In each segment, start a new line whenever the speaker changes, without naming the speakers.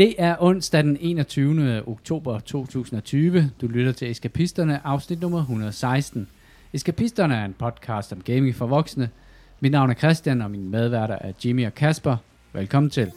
Det er onsdag den 21. oktober 2020. Du lytter til Eskapisterne, afsnit nummer 116. Eskapisterne er en podcast om gaming for voksne. Mit navn er Christian, og mine medværter er Jimmy og Kasper. Velkommen til.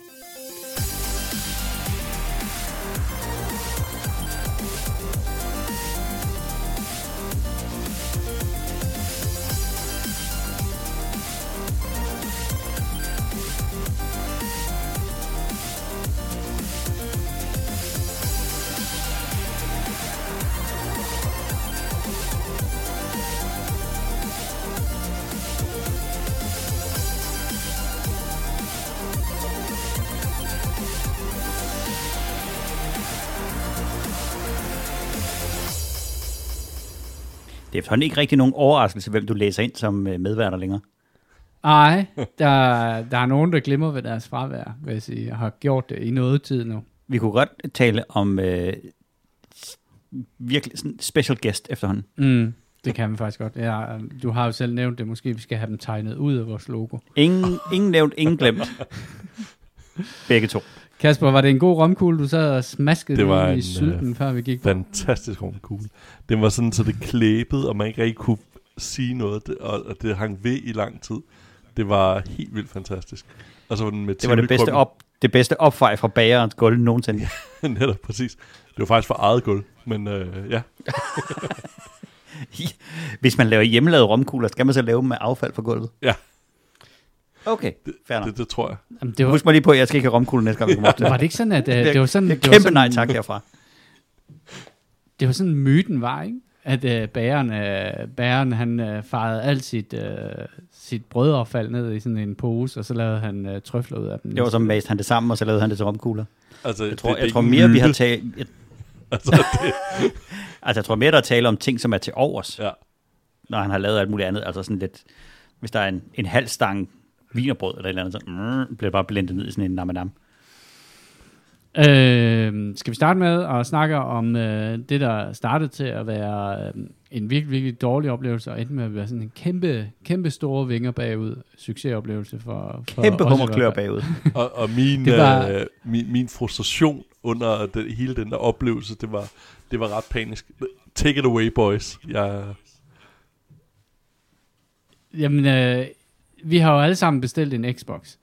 Efterhånden ikke rigtig nogen overraskelse, hvem du læser ind som øh, medværter længere.
Ej, der, der er nogen, der glemmer ved deres fravær, sige. Jeg har gjort det i noget tid nu.
Vi kunne godt tale om øh, virkelig sådan special guest efterhånden.
Mm, det kan man faktisk godt. Ja, du har jo selv nævnt det. Måske vi skal have dem tegnet ud af vores logo.
Ingen, ingen nævnt, ingen glemt. Begge to.
Kasper, var det en god romkugle, du sad og smaskede
Det var
i
en,
sylten,
øh,
før vi gik på?
Fantastisk rumkugle. Den var sådan, så det klæbede, og man ikke rigtig kunne sige noget, det- og, og det hang ved i lang tid. Det var helt vildt fantastisk. Og så var den med
Det var det bedste, op, det bedste opfej fra bagerens gulv nogensinde.
Netop, præcis. Det var faktisk for eget gulv, men øh, ja.
Hvis man laver hjemmelavede romkugler, skal man så lave dem med affald fra gulvet?
Ja.
Okay, fair nok.
Det, det tror jeg.
Jamen, det var,
Husk mig lige på, at jeg skal ikke have romkugler næste gang, vi kommer op til
var det ikke sådan, at øh, det var sådan...
det
det var
kæmpe
sådan,
nej tak herfra.
Det var sådan, myten var, ikke? At øh, bæren, øh, bæren, han øh, farede alt sit, øh, sit brødaffald ned i sådan en pose, og så lavede han øh, trøfler ud af dem.
Det var så mast han det sammen, og så lavede han det til romkugler.
Altså,
Jeg tror,
det, det
jeg tror mere, vi har
myte.
talt... Jeg,
Altså, det,
altså, jeg tror mere, der er tale om ting, som er til overs.
ja.
når han har lavet alt muligt andet. Altså sådan lidt, hvis der er en, en halv stang vinerbrød eller et eller andet, så mm, bliver det bare blendet ned i sådan en namadam.
Øh, skal vi starte med at snakke om øh, det, der startede til at være øh, en virkelig, virkelig dårlig oplevelse, og endte med at være sådan en kæmpe, kæmpe store vinger bagud succesoplevelse for, for
Kæmpe hummerklør bagud.
Og, og min,
Det var-
øh, min, min frustration under den, hele den der oplevelse, det var, det var ret panisk. Take it away, boys. Jeg,
Jamen, øh, vi har jo alle sammen bestilt en Xbox.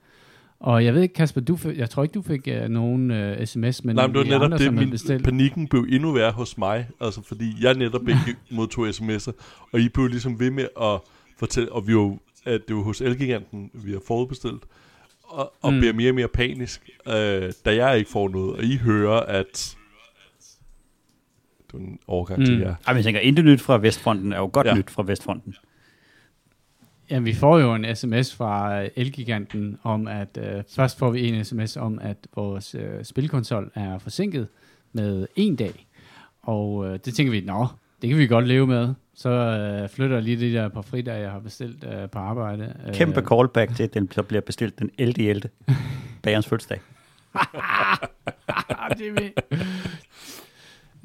Og jeg ved ikke, Kasper, du fik, jeg tror ikke, du fik øh, nogen øh, sms, men
Nej, men det var netop
andre,
det, min
bestilt.
panikken blev endnu værre hos mig, altså fordi jeg netop ikke modtog sms'er, og I blev ligesom ved med at fortælle, og vi jo, at det var hos Elgiganten, vi har forudbestilt, og, og
Mm.
bliver mere og mere panisk, øh, da jeg ikke får noget, og I hører, at det var en overgang mm. til jer.
Ej, men jeg tænker, intet nyt fra Vestfronten er jo godt ja.
Ja.
nyt fra Vestfronten.
Ja, vi får jo en sms fra øh, Elgiganten om, at øh, først får vi en sms om, at vores øh, spilkonsol er forsinket med en dag. Og øh, det tænker vi, nå, det kan vi godt leve med. Så øh, flytter jeg lige de der par fridage, jeg har bestilt øh, på arbejde. Øh,
Kæmpe callback til, at den så bliver bestilt den 11. 11. Bagerens fødselsdag.
Det.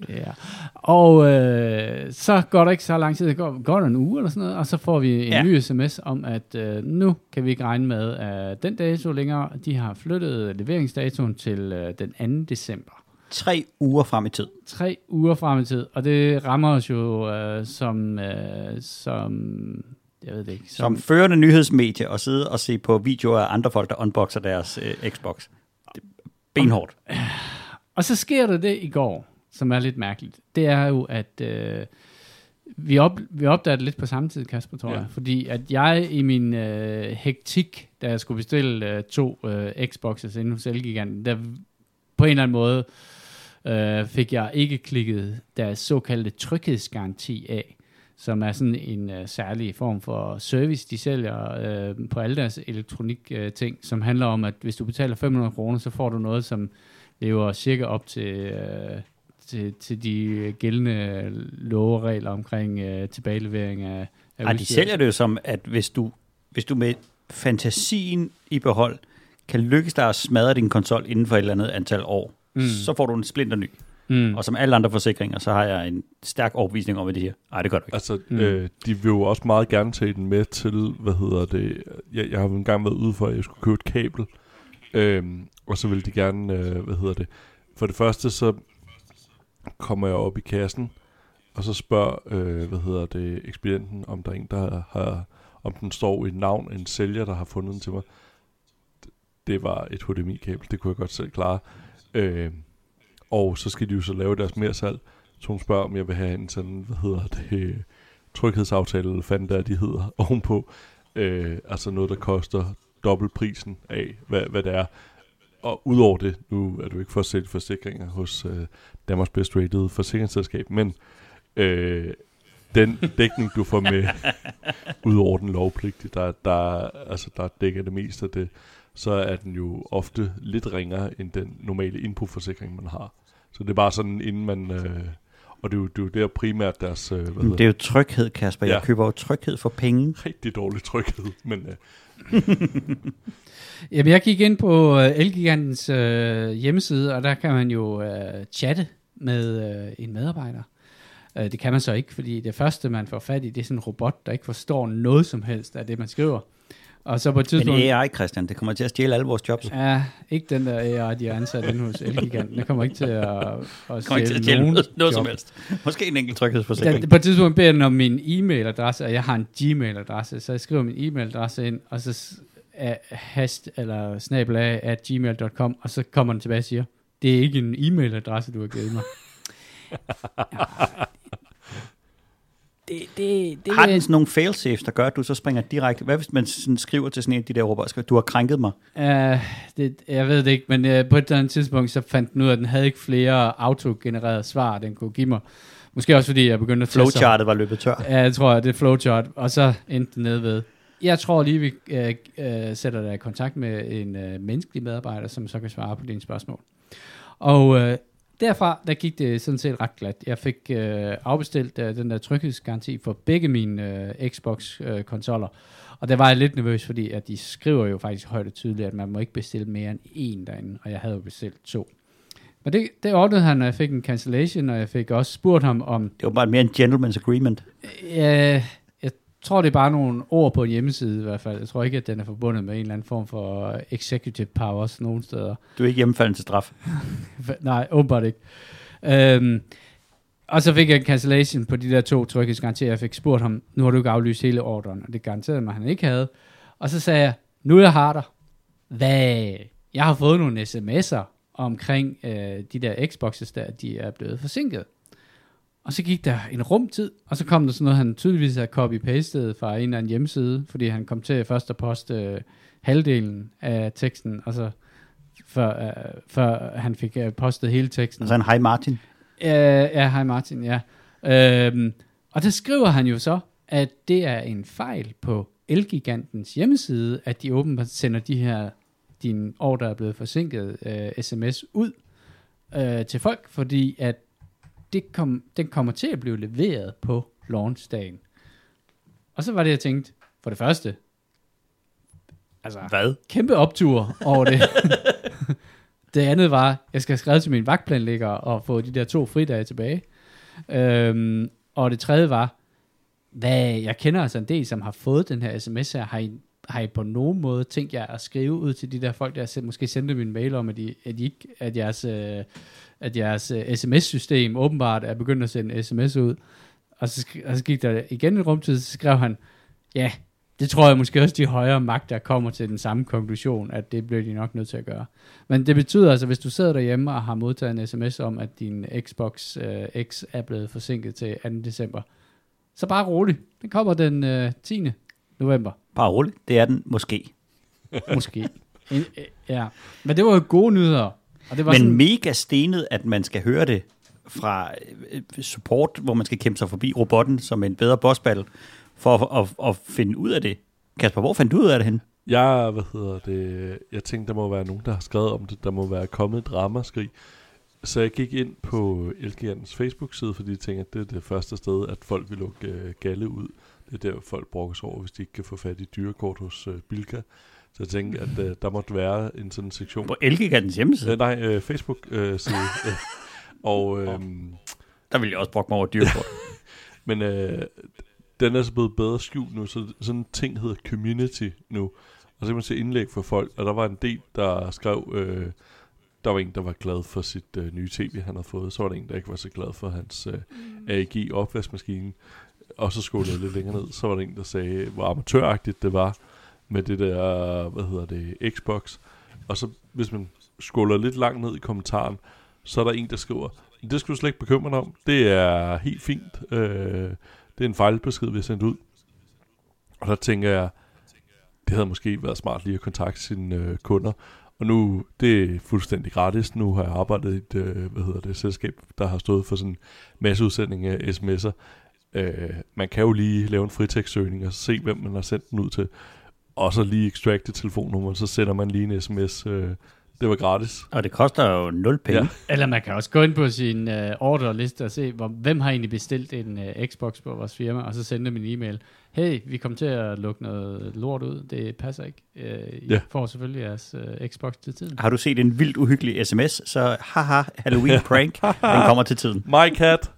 Ja. Og øh, så går der ikke så lang tid, det går, går der en uge eller sådan noget, og så får vi en
Ja.
ny sms om, at øh, nu kan vi ikke regne med, at den dato længere, de har flyttet leveringsdatoen til øh, den 2. december.
Tre uger frem i tid.
Tre uger frem i tid, og det rammer os jo øh, som, øh, som, jeg ved det ikke,
Som førende nyhedsmedie og sidde og se på videoer af andre folk, der unboxer deres øh, Xbox. Benhårdt.
Og så sker der det i går, som er lidt mærkeligt. Det er jo, at øh, vi, op, vi opdagede det lidt på samme tid, Kasper, tror
Ja.
jeg. Fordi at jeg i min øh, hektik, da jeg skulle bestille øh, to øh, Xboxes inden hos Elgiganten, der på en eller anden måde øh, fik jeg ikke klikket deres såkaldte tryghedsgaranti af, som er sådan en øh, særlig form for service, de sælger øh, på alle deres elektronik øh, ting, som handler om, at hvis du betaler 500 kroner, så får du noget, som lever cirka op til, øh, til, til de gældende love og regler omkring øh, tilbagelevering af, af
Ej, de sælger det jo som, at hvis du, hvis du med fantasien i behold kan lykkes dig at smadre din konsol inden for et eller andet antal år, mm. Så får du en splinter ny.
Mm.
Og som alle andre forsikringer, så har jeg en stærk overbevisning om, at det her. Nej, det gør du ikke.
Altså,
Mm.
øh, de vil jo også meget gerne tage den med til, hvad hedder det, jeg, jeg har jo engang været ude for, at jeg skulle købe et kabel, øhm, og så vil de gerne, øh, hvad hedder det, for det første så kommer jeg op i kassen, og så spørger, øh, hvad hedder det, ekspedienten, om der er en, der har, om den står i et navn, en sælger, der har fundet den til mig. Det var et HDMI-kabel, det kunne jeg godt selv klare. Øh, og så skal de jo så lave deres mere salg. Så hun spørger, om jeg vil have en sådan, hvad hedder det, tryghedsaftale, eller fanden der de hedder, ovenpå. Øh, altså noget, der koster dobbelt prisen af, hvad, hvad det er. Og udover det, nu er du ikke for at sælge forsikringer hos øh, Danmarks Best Rated forsikringsselskab, men øh, den dækning, du får med, udover den lovpligtige, der, der, altså, der dækker det meste af det, så er den jo ofte lidt ringere end den normale inputforsikring, man har. Så det er bare sådan, inden man... Øh, og det er jo, det er jo der primært deres... Øh, hvad
det er jo tryghed, Kasper. Jeg
Ja.
køber jo tryghed for penge.
rigtig dårlig tryghed, men øh,
Jamen, jeg gik ind på øh, Elgigantens øh, hjemmeside, og der kan man jo øh, chatte med øh, en medarbejder. Øh, det kan man så ikke, fordi det første, man får fat i, det er sådan en robot, der ikke forstår noget som helst af det, man skriver. Og så på et
Men
tidspunkt...
AI, Christian, det kommer til at stjæle alle vores jobs.
Ja, ikke den der AI, de er ansat inde hos Elgiganten. Det kommer ikke til at, at
kommer ikke til at
stjæle
stjæle
nogen
noget, noget som helst. Måske en enkelt tryghedsforsikring.
Den, på et tidspunkt beder den om min e-mailadresse, og jeg har en gmail-adresse, så jeg skriver min e-mailadresse ind, og så er hast eller snabelag at gmail.com, og så kommer den tilbage og siger, det er ikke en e-mailadresse, du har givet mig. ja. Det, det, det,
Har den sådan nogle failsafes, der gør, at du så springer direkte? Hvad hvis man sådan skriver til sådan en af de der robotter, du har krænket mig?
Uh, det, jeg ved det ikke, men uh, på et eller andet tidspunkt, så fandt den ud af, at den havde ikke flere autogenererede svar, den kunne give mig. Måske også fordi jeg begyndte at
Flowchartet var løbet tør.
Ja, jeg tror, at det er flowchart, og så endte den nede ved. Jeg tror lige, vi øh, øh, sætter dig i kontakt med en øh, menneskelig medarbejder, som så kan svare på dine spørgsmål. Og øh, derfra, der gik det sådan set ret glat. Jeg fik øh, afbestilt øh, den der tryghedsgaranti for begge mine øh, Xbox-konsoller. og der var jeg lidt nervøs, fordi at de skriver jo faktisk højt og tydeligt, at man må ikke bestille mere end én derinde, og jeg havde jo bestilt to. Men det, det ordnede han, og jeg fik en cancellation, og jeg fik også spurgt ham om,
Det var bare mere en gentleman's agreement.
Ja, jeg tror, det er bare nogle ord på en hjemmeside i hvert fald. Jeg tror ikke, at den er forbundet med en eller anden form for executive powers nogen steder.
Du er ikke hjemmefalden til straf.
Nej, åbenbart ikke. Øhm, og så fik jeg en cancellation på de der to tryghedsgarantier. Jeg fik spurgt ham, nu har du ikke aflyst hele ordren, og det garanterede mig, at han ikke havde. Og så sagde jeg, nu jeg har dig. Hvad? Jeg har fået nogle sms'er omkring øh, de der Xboxes der, de er blevet forsinket. Og så gik der en rumtid, og så kom der sådan noget, han tydeligvis havde copy-pastet fra en eller anden hjemmeside, fordi han kom til først at poste øh, halvdelen af teksten, og så før, øh, før han fik øh, postet hele teksten.
Altså en hej Martin.
Øh, ja, hej Martin, ja. Øhm, og der skriver han jo så, at det er en fejl på Elgigantens hjemmeside, at de åbenbart sender de her, din der er blevet forsinket, øh, sms ud øh, til folk, fordi at det kom, den kommer til at blive leveret på launchdagen. Og så var det, jeg tænkte, for det første, altså,
Hvad?
kæmpe optur over det. det andet var, jeg skal have skrevet til min vagtplanlægger og få de der to fridage tilbage. Øhm, og det tredje var, hvad, jeg kender altså en del, som har fået den her sms her. Har I, har I på nogen måde tænkt jer at skrive ud til de der folk, der selv, måske sendte min mail om, at, I, at, I ikke, at jeres, øh, at jeres øh, sms-system åbenbart er begyndt at sende sms ud. Og så, og så gik der igen en rumtid, så skrev han, ja, det tror jeg måske også, de højere magter kommer til den samme konklusion, at det bliver de nok nødt til at gøre. Men det betyder altså, hvis du sidder derhjemme og har modtaget en sms om, at din Xbox øh, X er blevet forsinket til 2. december, så bare rolig. Den kommer den øh, 10 november,
Bare roligt. Det er den måske.
måske. en, øh, ja. Men det var jo gode nyheder. Og det var
Men
sådan,
mega stenet, at man skal høre det fra øh, support, hvor man skal kæmpe sig forbi robotten som en bedre bossbattle, for at, at, at finde ud af det. Kasper, hvor fandt du ud af det hen?
Jeg, hvad hedder det, jeg tænkte, der må være nogen, der har skrevet om det. Der må være kommet et ramaskrig. Så jeg gik ind på Elgigantes Facebook-side, fordi jeg tænkte, at det er det første sted, at folk vil lukke øh, galle ud. Det er der, folk brokker sig over, hvis de ikke kan få fat i dyrekort hos øh, Bilka. Så jeg tænkte, at øh, der måtte være en sådan sektion.
På Elgigantens hjemmeside?
Øh, nej, øh, Facebook-side. Øh, og øh,
Der ville jeg også brokke mig over dyrkort.
Men øh, den er så blevet bedre skjult nu, så sådan en ting hedder community nu. Og så kan man se indlæg for folk, og der var en del, der skrev, øh, der var en, der var glad for sit øh, nye tv, han havde fået. Så var der en, der ikke var så glad for hans øh, AEG opvaskemaskine. Og så skulle jeg lidt længere ned, så var der en, der sagde, hvor amatøragtigt det var med det der, hvad hedder det, Xbox. Og så, hvis man scroller lidt langt ned i kommentaren, så er der en, der skriver, det skal du slet ikke bekymre dig om. Det er helt fint. Øh, det er en fejlbesked, vi har sendt ud. Og der tænker jeg, det havde måske været smart lige at kontakte sine øh, kunder. Og nu, det er fuldstændig gratis. Nu har jeg arbejdet i et, øh, hvad hedder det, selskab, der har stået for sådan en masse udsending af sms'er. Øh, man kan jo lige lave en fritekstsøgning og se, hvem man har sendt den ud til. Og så lige extracte telefonnummeret, så sender man lige en sms. Øh, det var gratis.
Og det koster jo 0 penge.
Ja.
Eller man kan også gå ind på sin uh, orderliste og se, hvor, hvem har egentlig bestilt en uh, Xbox på vores firma, og så sende dem en e-mail. Hey, vi kommer til at lukke noget lort ud. Det passer ikke. Uh, I
Ja.
får selvfølgelig jeres uh, Xbox til tiden.
Har du set en vildt uhyggelig sms, så haha, Halloween prank, den kommer til tiden.
My cat.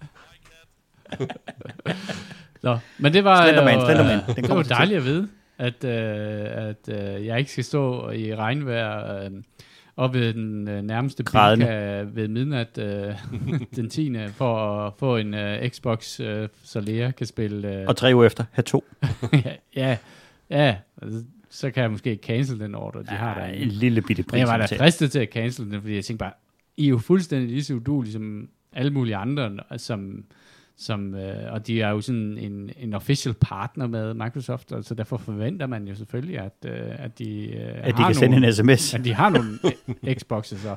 Nå, men det var,
Slenderman,
jo,
Slenderman,
øh,
den
det var dejligt at vide, at, øh, at øh, jeg ikke skal stå i regnvejr øh, op ved den øh, nærmeste bilka ved midnat øh, den 10. for at få en øh, Xbox, øh, så Lea kan spille... Øh,
Og tre uger efter, have to.
ja, ja, ja, så kan jeg måske cancel den order, de har
Ej,
derinde.
en lille bitte pris.
Men jeg var da fristet til at cancel den, fordi jeg tænkte bare, I er jo fuldstændig lige så uduelige som alle mulige andre, som, som, øh, og de er jo sådan en, en official partner med Microsoft, og så derfor forventer man jo selvfølgelig, at, øh, at de, øh,
At de
har
kan sende
nogle,
en sms.
at de har nogle Xboxes, så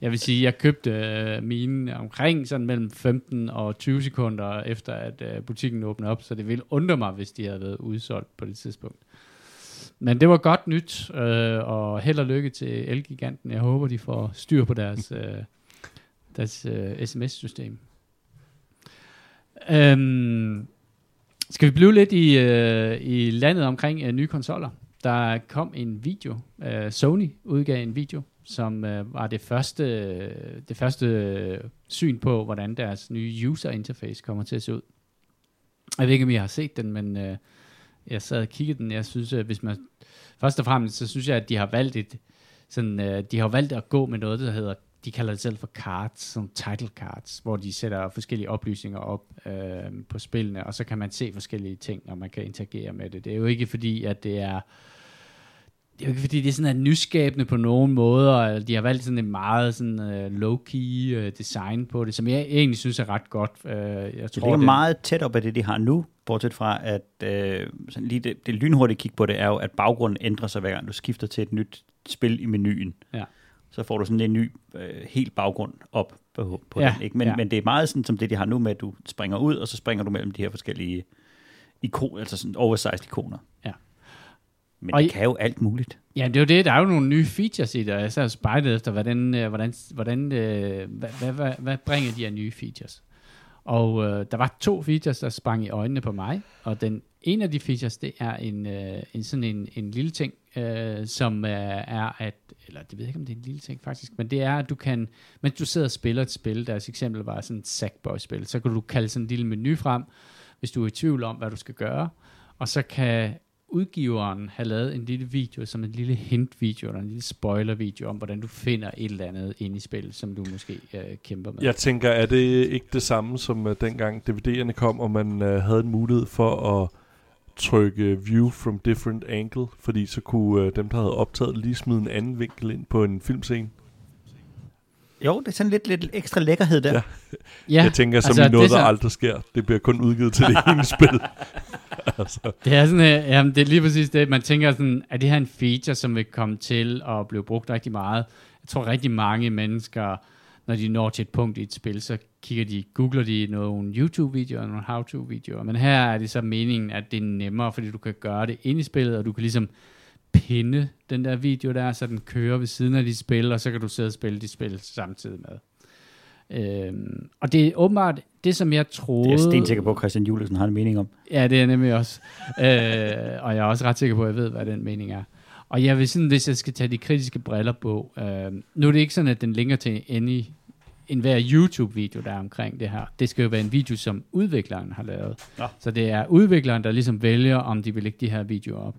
jeg vil sige, jeg købte øh, mine omkring sådan mellem 15 og 20 sekunder efter, at øh, butikken åbnede op, så det ville undre mig, hvis de havde været udsolgt på det tidspunkt. Men det var godt nyt, øh, og held og lykke til Elgiganten. Jeg håber, de får styr på deres, øh, deres øh, sms-system. Øhm, skal vi blive lidt i, øh, i landet omkring øh, nye konsoller? Der kom en video. Øh, Sony udgav en video, som øh, var det første, det første øh, syn på, hvordan deres nye user interface kommer til at se ud. Jeg ved ikke, om I har set den, men øh, jeg sad og kiggede den. Jeg synes, at hvis man... Først og fremmest, så synes jeg, at de har valgt et... Sådan, øh, de har valgt at gå med noget, der hedder... De kalder det selv for cards, som title cards, hvor de sætter forskellige oplysninger op øh, på spillene, og så kan man se forskellige ting, og man kan interagere med det. Det er jo ikke fordi, at det er... Det er jo ikke fordi, det er sådan er nyskabende på nogen måder. De har valgt sådan en meget sådan, uh, low-key uh, design på det, som jeg egentlig synes er ret godt. Uh, jeg
Det
tror,
ligger
det-
meget tæt op af det, de har nu, bortset fra, at øh, sådan lige det, det lynhurtige kig på det er jo, at baggrunden ændrer sig, hver gang du skifter til et nyt spil i menuen.
Ja.
Så får du sådan en ny, øh, helt baggrund op på, på
Ja,
den. Ikke? Men,
ja.
men det er meget sådan, som det, de har nu med, at du springer ud, og så springer du mellem de her forskellige ikon, altså sådan oversized ikoner.
Ja.
Men
Og
det kan jo alt muligt.
Ja, det er jo det. Der er jo nogle nye features i det, og jeg sad og spejlede efter, hvordan, øh, hvordan, hvordan øh, hvad, hvad, hvad, hvad bringer de her nye features. Og øh, der var to features, der sprang i øjnene på mig, og den en af de features, det er en, øh, en sådan en, en lille ting, øh, som øh, er at, eller det ved jeg ikke, om det er en lille ting faktisk, men det er, at du kan, mens du sidder og spiller et spil, deres eksempel var sådan et Sackboy-spil, så kan du kalde sådan en lille menu frem, hvis du er i tvivl om, hvad du skal gøre, og så kan udgiveren have lavet en lille video, som en lille hint-video, eller en lille spoiler-video om, hvordan du finder et eller andet inde i spillet, som du måske øh, kæmper med.
Jeg tænker, er det ikke det samme som uh, dengang DVD'erne kom, og man uh, havde en mulighed for at trykke view from different angle, fordi så kunne uh, dem, der havde optaget, lige smide en anden vinkel ind på en filmscene.
Jo, det er sådan lidt, lidt ekstra lækkerhed der.
Ja.
Ja.
Jeg tænker, som
altså,
i noget,
det er
der
så-
aldrig sker. Det bliver kun udgivet til det ene spil. altså,
Det er sådan, øh, jamen, det er lige præcis det, man tænker sådan, er det her en feature, som vil komme til at blive brugt rigtig meget? Jeg tror rigtig mange mennesker, når de når til et punkt i et spil, så kigger de, googler de nogle YouTube-videoer, nogle how-to-videoer, men her er det så meningen, at det er nemmere, fordi du kan gøre det ind i spillet, og du kan ligesom pinde den der video der, så den kører ved siden af dit spil, og så kan du sidde og spille dit spil samtidig med. Øhm, og det er åbenbart det, som jeg troede...
Det er jeg stensikker på, at Christian Julesen har en mening om.
Ja, det er nemlig også. øh, og jeg er også ret sikker på, at jeg ved, hvad den mening er. Og jeg vil sådan, hvis jeg skal tage de kritiske briller på, øh, nu er det ikke sådan, at den linker til any, en hver YouTube-video, der er omkring det her. Det skal jo være en video, som udvikleren har lavet.
Nå.
Så det er udvikleren, der ligesom vælger, om de vil lægge de her videoer op.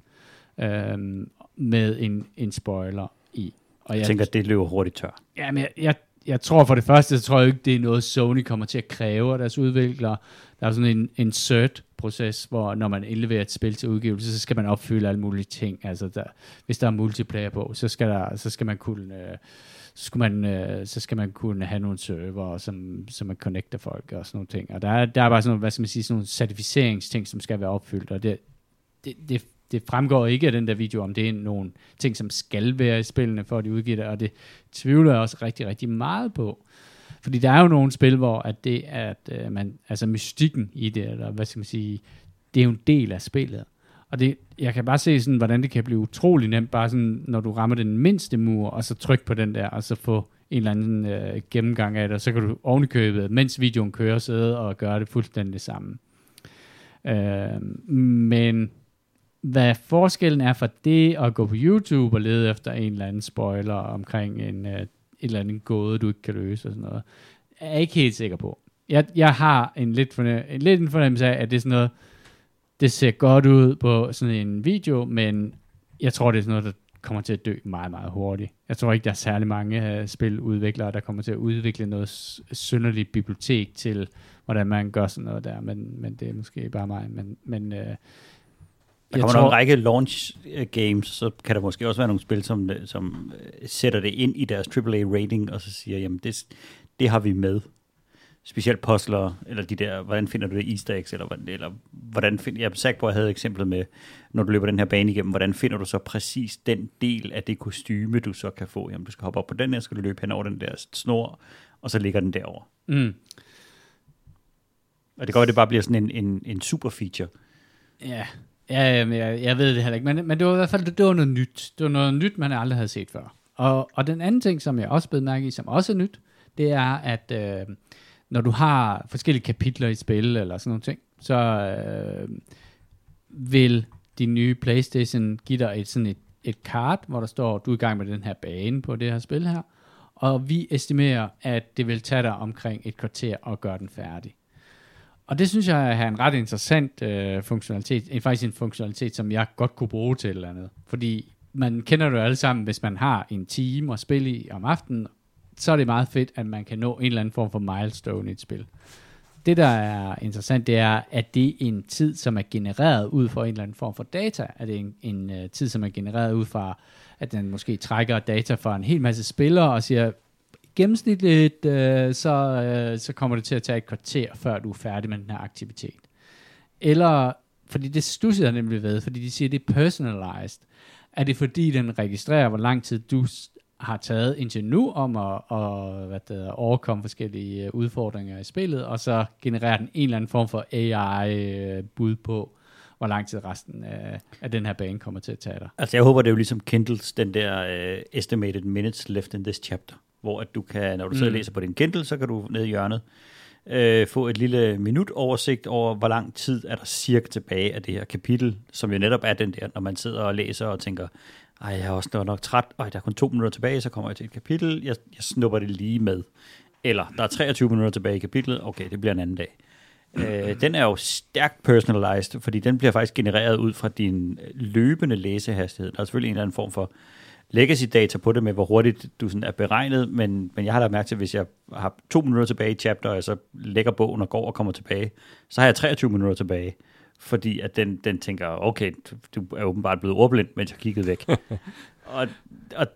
Øhm, med en, en spoiler i. Og
Jeg tænker, at det løber hurtigt tør.
Ja, men jeg, jeg, jeg tror for det første, så tror jeg ikke, det er noget, Sony kommer til at kræve af deres udviklere. Der er sådan en insert-proces, hvor når man indleverer et spil til udgivelse, så skal man opfylde alle mulige ting. Altså, der, hvis der er multiplayer på, så skal, der, så skal man kunne... Øh, så, skulle man, øh, så skal man kunne have nogle server, som, som man connecter folk og sådan nogle ting. Og der er, der er bare sådan nogle, hvad skal man sige, sådan nogle certificeringsting, som skal være opfyldt, og det, det, det, det fremgår ikke af den der video, om det er nogle ting, som skal være i spillene, for at de udgiver det, og det tvivler jeg også rigtig, rigtig meget på. Fordi der er jo nogle spil, hvor at det er, at øh, man, altså mystikken i det, eller hvad skal man sige, det er jo en del af spillet. Og det, jeg kan bare se sådan, hvordan det kan blive utrolig nemt, bare sådan, når du rammer den mindste mur, og så tryk på den der, og så få en eller anden øh, gennemgang af det, og så kan du ovenikøbet, mens videoen kører, sidde og gøre det fuldstændig samme. Øh, men hvad forskellen er for det at gå på YouTube og lede efter en eller anden spoiler omkring en, øh, eller andet gåde, du ikke kan løse og sådan noget, er ikke helt sikker på. Jeg, jeg har en lidt, fornem- en lidt en fornemmelse af, at det er sådan noget, det ser godt ud på sådan en video, men jeg tror, det er sådan noget, der kommer til at dø meget, meget hurtigt. Jeg tror ikke, der er særlig mange uh, spiludviklere, der kommer til at udvikle noget synderligt bibliotek til, hvordan man gør sådan noget der, men, men det er måske bare mig. Men, men uh,
der kommer tror... en række launch øh, games, så kan der måske også være nogle spil, som, øh, som øh, sætter det ind i deres AAA-rating, og så siger, jamen det, det har vi med. Specielt puzzler, eller de der, hvordan finder du det easter eggs, eller, hvordan- eller hvordan finder, jeg er at jeg havde et eksempel med, når du løber den her bane igennem, hvordan finder du så præcis den del af det kostyme, du så kan få? Jamen, du skal hoppe op på den her, skal du løbe hen over den der snor, og så ligger den derover.
mm,
Og det kan godt, at det bare bliver sådan en, en, en super feature.
ja, ja jamen, jeg, jeg ved det heller ikke, men, men det var i hvert fald det var noget nyt. Det var noget nyt, man aldrig havde set før. Og, og den anden ting, som jeg også blev mærke i, som også er nyt, det er, at øh, når du har forskellige kapitler i spil, eller sådan nogle ting, så øh, vil din nye Playstation give dig et, sådan et, et kart, hvor der står, du er i gang med den her bane på det her spil her, og vi estimerer, at det vil tage dig omkring et kvarter at gøre den færdig. Og det synes jeg er en ret interessant øh, funktionalitet, en, faktisk en funktionalitet, som jeg godt kunne bruge til et eller andet. Fordi man kender det jo alle sammen, hvis man har en time at spille i om aftenen, så er det meget fedt, at man kan nå en eller anden form for milestone i et spil. Det, der er interessant, det er, at det er en tid, som er genereret ud fra en eller anden form for data. Er det en, en uh, tid, som er genereret ud fra, at den måske trækker data fra en hel masse spillere og siger, gennemsnitligt, øh, så, øh, så kommer det til at tage et kvarter, før du er færdig med den her aktivitet. Eller, fordi det stusser jeg nemlig ved, fordi de siger, det er personalized. Er det fordi, den registrerer, hvor lang tid du har taget indtil nu om at, at hvad det hedder, overkomme forskellige øh, udfordringer i spillet, og så genererer den en eller anden form for AI-bud øh, på, hvor lang tid resten af, af den her bane kommer til at tage dig.
Altså jeg håber, det er jo ligesom Kindles, den der uh, estimated minutes left in this chapter, hvor at du kan, når du sidder
Mm.
og læser på din Kindle, så kan du ned i hjørnet uh, få et lille minut oversigt over, hvor lang tid er der cirka tilbage af det her kapitel, som jo netop er den der, når man sidder og læser og tænker, ej, jeg er også nok, nok træt, ej, der er kun to minutter tilbage, så kommer jeg til et kapitel, jeg, jeg snupper det lige med. Eller, der er 23 minutter tilbage i kapitlet, okay, det bliver en anden dag. Øh, den er jo stærkt personalized, fordi den bliver faktisk genereret ud fra din øh, løbende læsehastighed. Der er selvfølgelig en eller anden form for legacy data på det med, hvor hurtigt du sådan er beregnet, men, men jeg har da mærke til, at hvis jeg har to minutter tilbage i chapter, og jeg så lægger bogen og går og kommer tilbage, så har jeg 23 minutter tilbage, fordi at den, den tænker, okay, du, er åbenbart blevet ordblind, mens jeg kiggede væk. og, og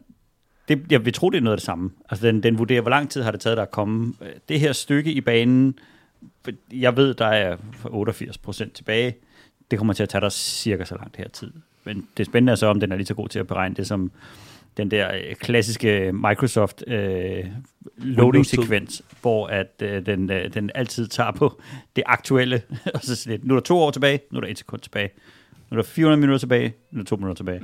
det, jeg vil tro, det er noget af det samme. Altså, den, den vurderer, hvor lang tid har det taget dig at komme. øh, Det her stykke i banen, jeg ved, der er 88 procent tilbage. Det kommer til at tage dig cirka så lang det her tid. Men det spændende er så, om den er lige så god til at beregne det, som den der øh, klassiske Microsoft øh, loading-sekvens, hvor at øh, den, øh, den altid tager på det aktuelle. og så sådan lidt, nu er der to år tilbage, nu er der et sekund tilbage. Nu er der 400 minutter tilbage, nu er der to minutter tilbage.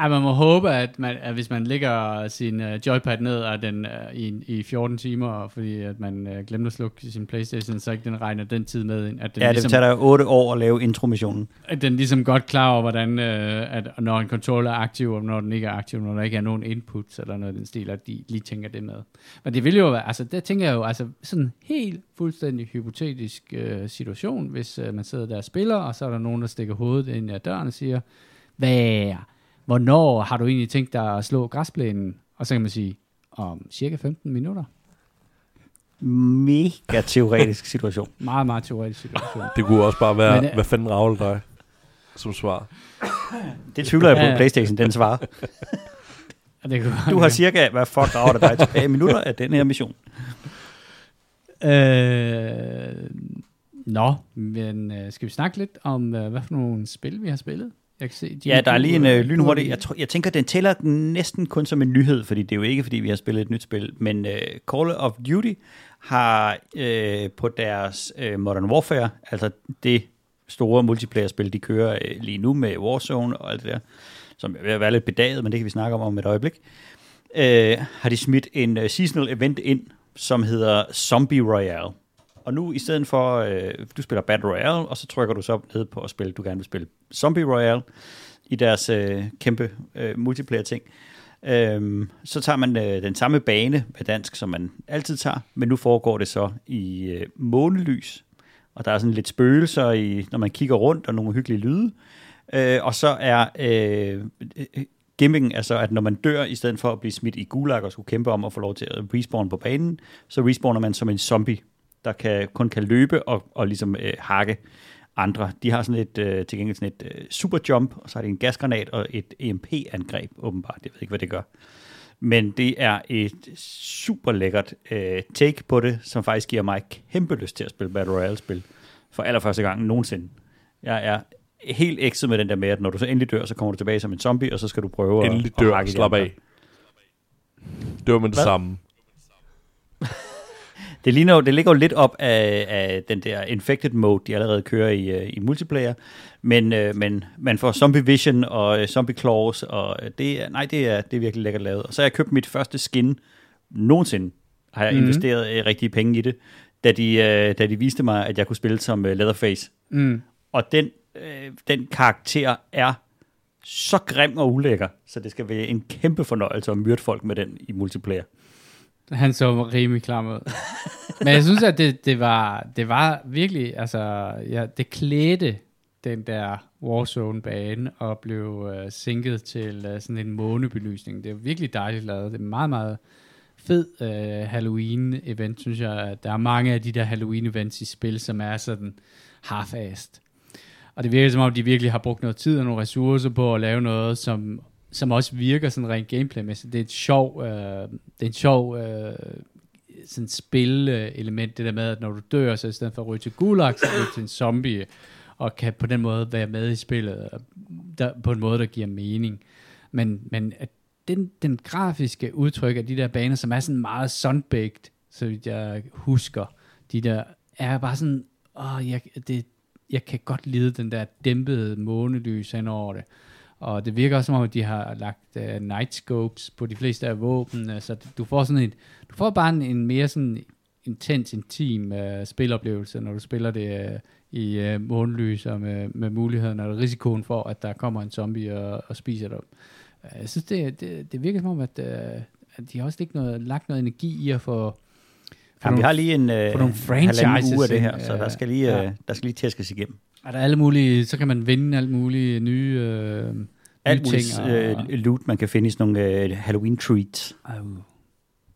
Ja, man må håbe, at, man, at hvis man lægger sin uh, joypad ned og den, uh, i, i 14 timer, fordi at man uh, glemte at slukke sin Playstation, så ikke den regner den tid med ind. At den,
Ja, det
ligesom,
tager dig 8 år at lave intromissionen.
at den ligesom godt klar over, hvordan, uh, at når en controller er aktiv, og når den ikke er aktiv, når der ikke er nogen inputs eller noget den stil, at de lige tænker det med. Men det vil jo være, altså der tænker jeg jo, altså sådan en helt fuldstændig hypotetisk uh, situation, hvis uh, man sidder der og spiller, og så er der nogen, der stikker hovedet ind ad døren og siger, hvad hvornår har du egentlig tænkt dig at slå græsplænen? Og så kan man sige, om cirka 15 minutter.
Mega teoretisk situation.
Meget, meget teoretisk situation.
Det kunne også bare være,
Men, øh,
hvad fanden ravler dig som svar.
Det tvivler jeg på,
Ja,
at
ja.
Playstation den svarer.
Det kan
Du har cirka, hvad fuck rager dig tilbage minutter af den her mission.
Øh, nå, men øh, skal vi snakke lidt om, øh, hvad for nogle spil vi har spillet? Jeg kan se, Jimmy,
Ja, der er lige en
øh,
øh, lynhurtig. Jeg, jeg tænker, den tæller næsten kun som en nyhed, fordi det er jo ikke, fordi vi har spillet et nyt spil. Men øh, Call of Duty har øh, på deres øh, Modern Warfare, altså det store multiplayer-spil, de kører øh, lige nu med Warzone og alt det der, som er ved at være lidt bedaget, men det kan vi snakke om om et øjeblik, øh, har de smidt en øh, seasonal event ind, som hedder Zombie Royale. Og nu i stedet for, øh, du spiller Battle Royale, og så trykker du så ned på at spille, du gerne vil spille Zombie Royale i deres øh, kæmpe øh, multiplayer-ting. Øhm, så tager man øh, den samme bane med dansk, som man altid tager, men nu foregår det så i øh, månelys, og der er sådan lidt spøgelser, i, når man kigger rundt, og nogle hyggelige lyde. Øh, og så er øh, gimmicken altså at når man dør, i stedet for at blive smidt i gulag og skulle kæmpe om at få lov til at respawn på banen, så respawner man som en zombie, der kan, kun kan løbe og, og ligesom øh, hakke andre. De har sådan et, øh, til gengæld sådan et øh, super jump, og så har de en gasgranat og et EMP-angreb, åbenbart. Jeg ved ikke, hvad det gør. Men det er et super lækkert øh, take på det, som faktisk giver mig kæmpe lyst til at spille Battle Royale-spil for allerførste gang nogensinde. Jeg er helt ekset med den der med, at når du så endelig dør, så kommer du tilbage som en zombie, og så skal du prøve at,
Endelig
at
dør,
hakke de
slap af. Var med det
Hvad?
samme.
Det, ligner, jo- det ligger jo lidt op af, af den der infected mode, de allerede kører i, øh, i multiplayer, men, øh, men man får zombie vision og øh, zombie claws, og øh, det er, nej, det er, det er virkelig lækkert lavet. Og så har jeg købt mit første skin nogensinde, har jeg mm. investeret øh, rigtige penge i det, da de, øh, da de viste mig, at jeg kunne spille som øh, Leatherface.
Mm.
Og den, øh, den karakter er så grim og ulækker, så det skal være en kæmpe fornøjelse at myrde folk med den i multiplayer.
Han så rimelig klam ud. Men jeg synes, at det, det, var, det var virkelig, altså, ja, det klædte den der Warzone-bane og blev øh, sænket til øh, sådan en månebelysning. Det er virkelig dejligt lavet. Det er meget, meget fed øh, Halloween-event, synes jeg. Der er mange af de der Halloween-events i spil, som er sådan half-assed. Og det virker som om, de virkelig har brugt noget tid og nogle ressourcer på at lave noget, som, som også virker sådan rent gameplaymæssigt. Det er et sjov, øh, det er en sjov øh, sådan spil-element, det der med, at når du dør, så i stedet for at ryge til gulag, så ryge til en zombie, og kan på den måde være med i spillet, der, på en måde, der giver mening. Men, men at den, den grafiske udtryk af de der baner, som er sådan meget sunbaked, så vidt jeg husker, de der, er bare sådan, åh, jeg, det, jeg kan godt lide den der dæmpede månelys hen over det. Og det virker også som om, at de har lagt uh, night scopes på de fleste af våben, så du får sådan en, du får bare en, en mere sådan intens, intim uh, spilоplevelse, når du spiller det uh, i uh, månelys og med, med muligheden og risikoen for, at der kommer en zombie og, og spiser dig. Uh, jeg synes, det, det, det virker som om, at, uh, at de har også ikke noget, lagt noget energi i at få
Ja, vi har lige en øh,
for nogle franchises
uge af det her, så der skal lige,
ja.
øh, der skal lige tæskes igennem.
er der alle mulige, så kan man vinde alle mulige nye, øh, nye
Alt
ting.
muligt
og-
øh, loot, man kan finde i sådan nogle øh, Halloween treats.
Au.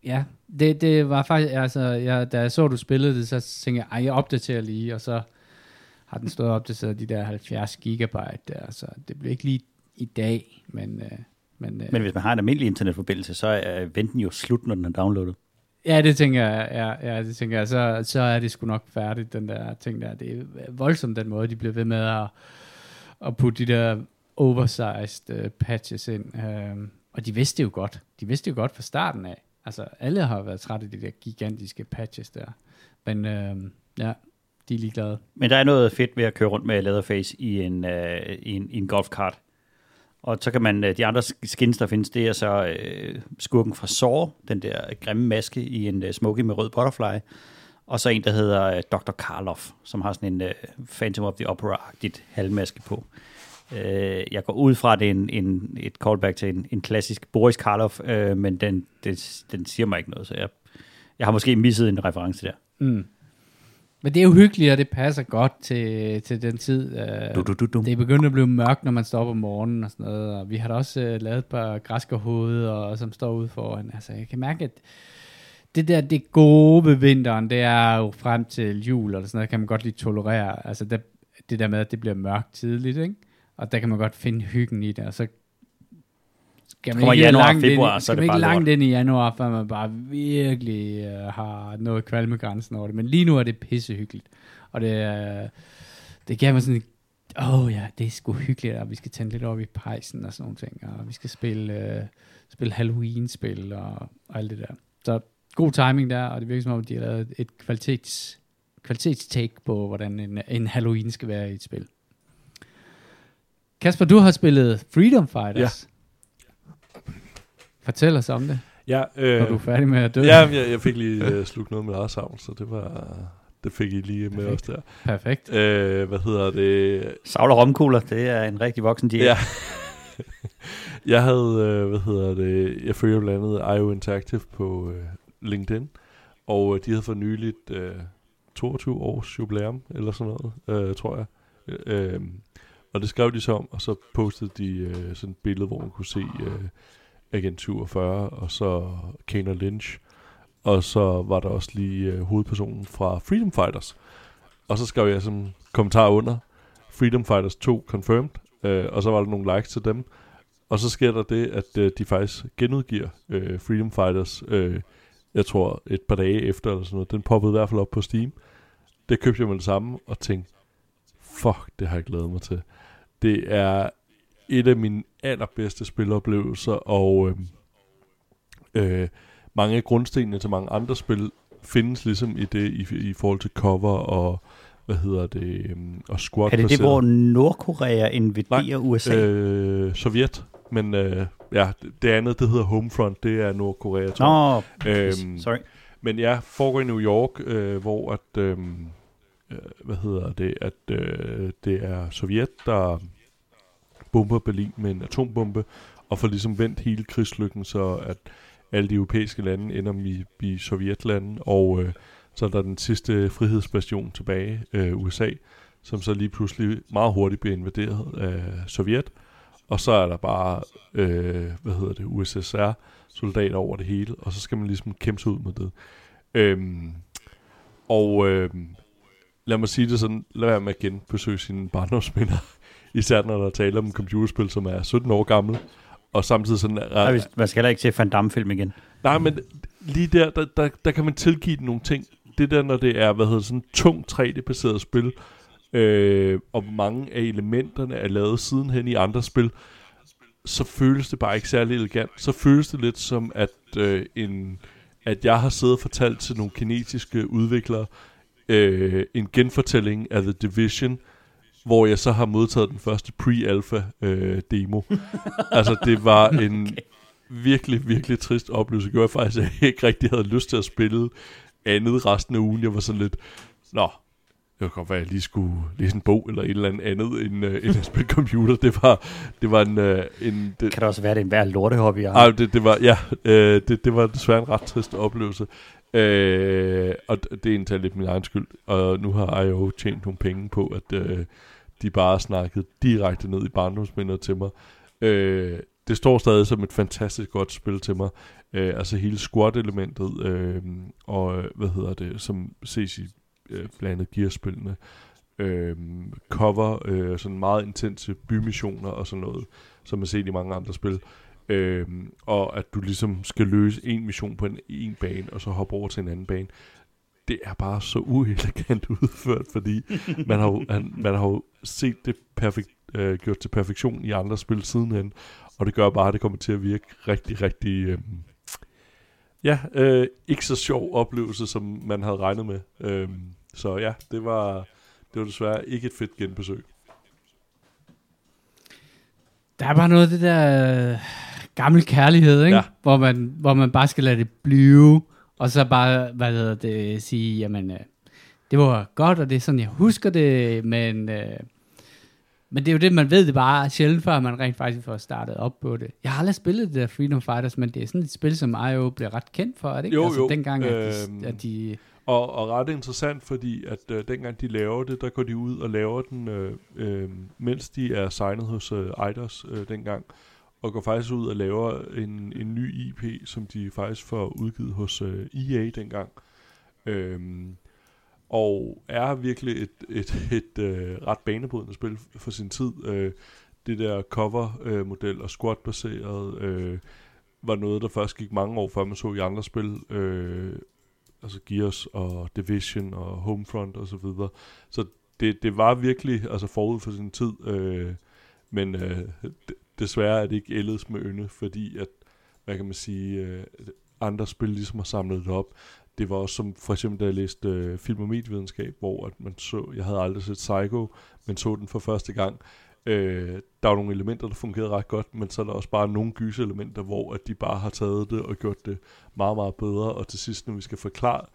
Ja, det, det var faktisk, altså, jeg, da jeg så, du spillede det, så tænkte jeg, ej, jeg opdaterer lige, og så har den stået opdateret de der 70 gigabyte der, så det bliver ikke lige i dag, men, øh, men, øh,
Men hvis man har en almindelig internetforbindelse, så er venten jo slut, når den er downloadet.
ja, det tænker jeg, ja, ja, det tænker jeg, så, så er det sgu nok færdigt, den der ting der, det er voldsomt den måde, de bliver ved med at, at putte de der oversized uh, patches ind, uh, og de vidste jo godt, de vidste jo godt fra starten af, altså alle har været trætte af de der gigantiske patches der, men øh, ja, de er ligeglade.
Men der er noget fedt ved at køre rundt med Leatherface i en, øh, i en, i en golfkart. Og så kan man, øh, de andre skins, der findes, det er så øh, skurken fra Saw, den der grimme maske i en øh, smoky med rød butterfly. Og så en, der hedder øh, Dr. Karloff, som har sådan en øh, Phantom of the Opera-agtigt halvmaske på. Øh, jeg går ud fra, at det er en, en, et callback til en, en klassisk Boris Karloff, øh, men den, det, den siger mig ikke noget, så jeg, jeg har måske misset en reference der.
Mm. Men det er jo hyggeligt, og det passer godt til, til den tid. Øh,
Du, du, du, du.
Det er begyndt at blive mørkt, når man står op om morgenen og sådan noget. Og vi har da også øh, lavet et par græskerhoveder, som står ude foran. Altså, jeg kan mærke, at det der, det gode ved vinteren, det er jo frem til jul og sådan noget, kan man godt lige tolerere. Altså, det, det der med, at det bliver mørkt tidligt, ikke? Og der kan man godt finde hyggen i det, og så skal man
Kommer
ikke
januar
langt
februar,
ind,
så er det
ikke
bare
langt ind i januar, før man bare virkelig øh, har noget kvalmegrænsen over det. Men lige nu er det pissehyggeligt. Og det, øh, det giver mig sådan åh oh ja, det er sgu hyggeligt, og vi skal tænde lidt op i pejsen og sådan nogle ting, og vi skal spille, øh, spille Halloween-spil og, og alt det der. Så god timing der, og det virker som om, de har lavet et kvalitets, kvalitetstake på, hvordan en, en Halloween skal være i et spil. Kasper, du har spillet Freedom Fighters. Ja. Fortæl os om det,
Ja,
øh, når du er færdig med at dø.
ja jeg, jeg fik lige uh, slugt noget med eget savn, så det var... Det fik I lige med
Perfekt.
os der.
Perfekt.
Øh, hvad hedder det?
Savler romkugler, det er en rigtig voksen diæt.
Ja. jeg havde, øh, hvad hedder det, jeg følger blandt andet IO Interactive på øh, LinkedIn, og øh, de havde for nyligt øh, 22 års jubilæum, eller sådan noget, øh, tror jeg. Øh, og det skrev de så om, og så postede de øh, sådan et billede, hvor man kunne se øh, Agent 47, og så Kane og Lynch, og så var der også lige øh, hovedpersonen fra Freedom Fighters. Og så skrev jeg som kommentar under, Freedom Fighters 2 confirmed, øh, og så var der nogle likes til dem. Og så sker der det, at øh, de faktisk genudgiver øh, Freedom Fighters, øh, jeg tror et par dage efter eller sådan noget. Den poppede i hvert fald op på Steam. Det købte jeg med det samme og tænkte, fuck, det har jeg glædet mig til. Det er et af mine allerbedste spiloplevelser, og øh, øh, mange af grundstenene til mange andre spil findes ligesom i det, i, i forhold til cover og hvad hedder det, øhm, og squad
Er det det, hvor Nordkorea invaderer
Nej,
USA?
Øh, Sovjet, men øh, ja, det, det andet, det hedder Homefront, det er Nordkorea, tror jeg.
Nå,
Øhm,
sorry.
Men ja, foregår i New York, øh, hvor at, øh, øh, hvad hedder det, at øh, det er Sovjet, der bomber Berlin med en atombombe, og får ligesom vendt hele krigslykken, så at alle de europæiske lande ender i, i Sovjetlande, og øh, så er der den sidste frihedsbastion tilbage, øh, USA, som så lige pludselig meget hurtigt bliver invaderet af Sovjet, og så er der bare, øh, hvad hedder det, USSR, soldater over det hele, og så skal man ligesom kæmpe sig ud med det. Øhm, og øhm, lad mig sige det sådan, lad være med at genbesøge sine barndomsminder, især når der taler om computerspil, som er 17 år gammel, og samtidig sådan...
Nej, hvis- man skal heller ikke til Van Damme-film igen.
Nej, men lige der, der, der, der kan man tilgive den nogle ting. Det der, når det er, hvad hedder sådan et tungt 3D-baseret spil, øh, og mange af elementerne er lavet sidenhen i andre spil, så føles det bare ikke særlig elegant. Så føles det lidt som, at, øh, en, at jeg har siddet og fortalt til nogle kinesiske udviklere øh, en genfortælling af The Division, hvor jeg så har modtaget den første pre-alpha øh, demo. altså, det var en okay. virkelig, virkelig trist oplevelse. Det gjorde jeg faktisk, at jeg ikke rigtig havde lyst til at spille andet resten af ugen. Jeg var sådan lidt, nå, det kan godt være, at jeg lige skulle læse en bog eller et eller andet andet end, øh, end at spille computer. Det var, det var en... Øh, en det,
Kan det også være, det er en værd lortehobby? Ja.
ej, det, det var, ja, øh, det, det var desværre en ret trist oplevelse. Øh, og det er endda lidt min egen skyld. Og nu har jeg jo tjent nogle penge på, at øh, de bare snakkede direkte ned i barndomsminder til mig. Øh, det står stadig som et fantastisk godt spil til mig. Øh, altså hele squad-elementet, øh, og øh, hvad hedder det, som ses i øh, blandt andet Øh, cover, øh, sådan meget intense bymissioner og sådan noget, som man ser i mange andre spil. Øh, og at du ligesom skal løse en mission på en, en bane, og så hoppe over til en anden bane. Det er bare så uelegant udført, fordi man har, jo- han, man har jo set det perfekt, øh, gjort til perfektion i andre spil sidenhen, og det gør bare, at det kommer til at virke rigtig, rigtig... Øh, ja, øh, ikke så sjov oplevelse, som man havde regnet med. Øh, så ja, det var, det var desværre ikke et fedt genbesøg.
Der er bare noget af det der øh, gammel kærlighed, ikke?
Ja.
Hvor, man, hvor man bare skal lade det blive, og så bare, hvad hedder det, sige, jamen, øh, det var godt, og det er sådan, jeg husker det, men øh, Men det er jo det, man ved det bare sjældent, før man rent faktisk får startet op på det. Jeg har aldrig spillet det der Freedom Fighters, men det er sådan et spil, som IO blev ret kendt for, er det ikke?
Jo,
altså,
jo.
dengang, at de,
Øhm,
at de
Og, og ret interessant, fordi at øh, dengang de laver det, der går de ud og laver den, øh, øh, mens de er signet hos øh, Eidos øh, dengang, og går faktisk ud og laver en, en ny IP, som de faktisk får udgivet hos øh, EA dengang. Øhm, og er virkelig et, et, et øh, ret banebrydende spil for sin tid. Øh, det der cover-model og squad-baseret øh, var noget, der først gik mange år før man så i andre spil. Øh, altså Gears og Division og Homefront og så videre. Så det, det var virkelig altså forud for sin tid, øh, men øh, desværre er det ikke ældes med ynde, fordi at, hvad kan man sige, øh, andre spil ligesom har samlet det op. Det var også som, for eksempel da jeg læste øh, film- og medievidenskab, hvor at man så, jeg havde aldrig set Psycho, men så den for første gang. Øh, der var nogle elementer, der fungerede ret godt, men så er der også bare nogle gyselementer, hvor at de bare har taget det og gjort det meget, meget bedre, og til sidst, når vi skal forklare,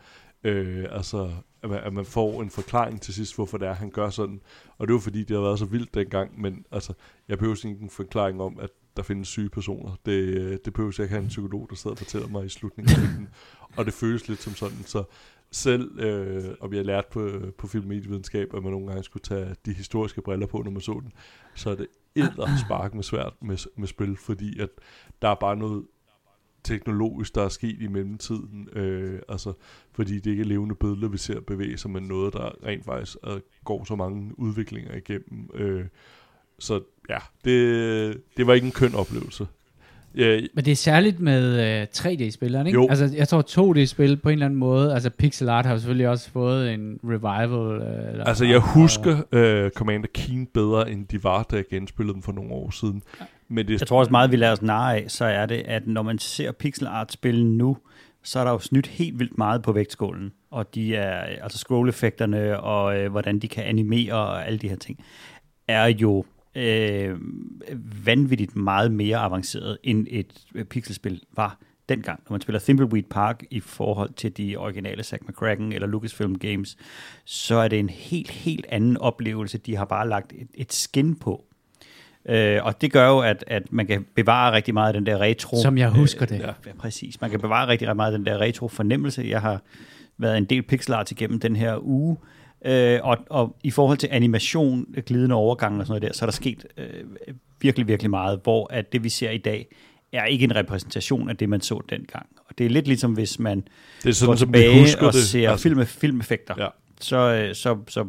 øh, altså, at man, at man får en forklaring til sidst, hvorfor det er, han gør sådan, og det var fordi, det har været så vildt dengang, men altså, jeg behøver ikke en forklaring om, at der findes syge personer. Det, øh, det behøver jeg ikke have en psykolog, der sidder og fortæller mig i slutningen af filmen. Og det føles lidt som sådan, så selv, øh, og vi har lært på, øh, på film- medievidenskab, at man nogle gange skulle tage de historiske briller på, når man så den, så er det æder spark med svært med, med spil, fordi at der er bare noget teknologisk, der er sket i mellemtiden, øh, altså, fordi det ikke er levende billeder, vi ser bevæge sig, men noget, der rent faktisk er, går så mange udviklinger igennem. Øh, så ja, det, det var ikke en køn oplevelse. Ja,
Men det er særligt med øh, 3D-spil, er det ikke?
Jo.
Altså, jeg tror 2D-spil på en eller anden måde, altså pixel art har selvfølgelig også fået en revival. Øh, eller,
Altså, jeg husker uh, Commander Keen bedre, end de var, da jeg genspillede dem for nogle år siden. Men det,
Jeg tror også meget, vi lader os narre af, så er det, at når man ser pixel art spil nu, så er der jo snydt helt vildt meget på vægtskålen. Og de er, altså scroll-effekterne og øh, hvordan de kan animere og alle de her ting, er jo øh, vanvittigt meget mere avanceret, end et øh, pixelspil var dengang. Når man spiller Thimbleweed Park i forhold til de originale Zack McCracken eller Lucasfilm Games, så er det en helt, helt anden oplevelse. De har bare lagt et, et skin på. Øh, og det gør jo, at, at man kan bevare rigtig meget af den der retro...
Som jeg husker det.
Ja, ja, præcis. Man kan bevare rigtig, rigtig meget af den der retro fornemmelse. Jeg har været en del pixel art igennem den her uge, øh, og, og i forhold til animation, glidende overgang og sådan noget der, så er der sket øh, virkelig, virkelig meget, hvor at det, vi ser i dag, er ikke en repræsentation af det, man så dengang. Og det er lidt ligesom, hvis man
det er sådan,
går
som vi
tilbage
husker
og
det.
ser altså, film, filmeffekter,
Ja.
så, øh, så, så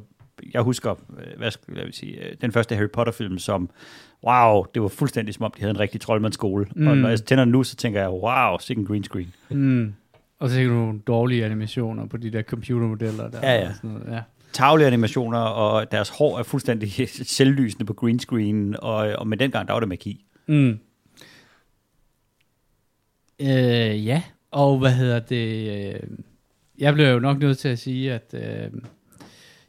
jeg husker, øh, hvad skal jeg sige, øh, den første Harry Potter-film, som, wow, det var fuldstændig som om, de havde en rigtig troldmandsskole. Mm. Og når jeg tænder den nu, så tænker jeg, wow, sikke en green screen.
Mm. Og så er der nogle dårlige animationer på de der computermodeller der.
Ja, ja.
Og sådan noget. ja.
Tavlige animationer, og deres hår er fuldstændig selvlysende på green screen, og, og med dengang, der var det magi.
Mm. Øh, ja, og hvad hedder det? Øh, jeg bliver jo nok nødt til at sige, at øh,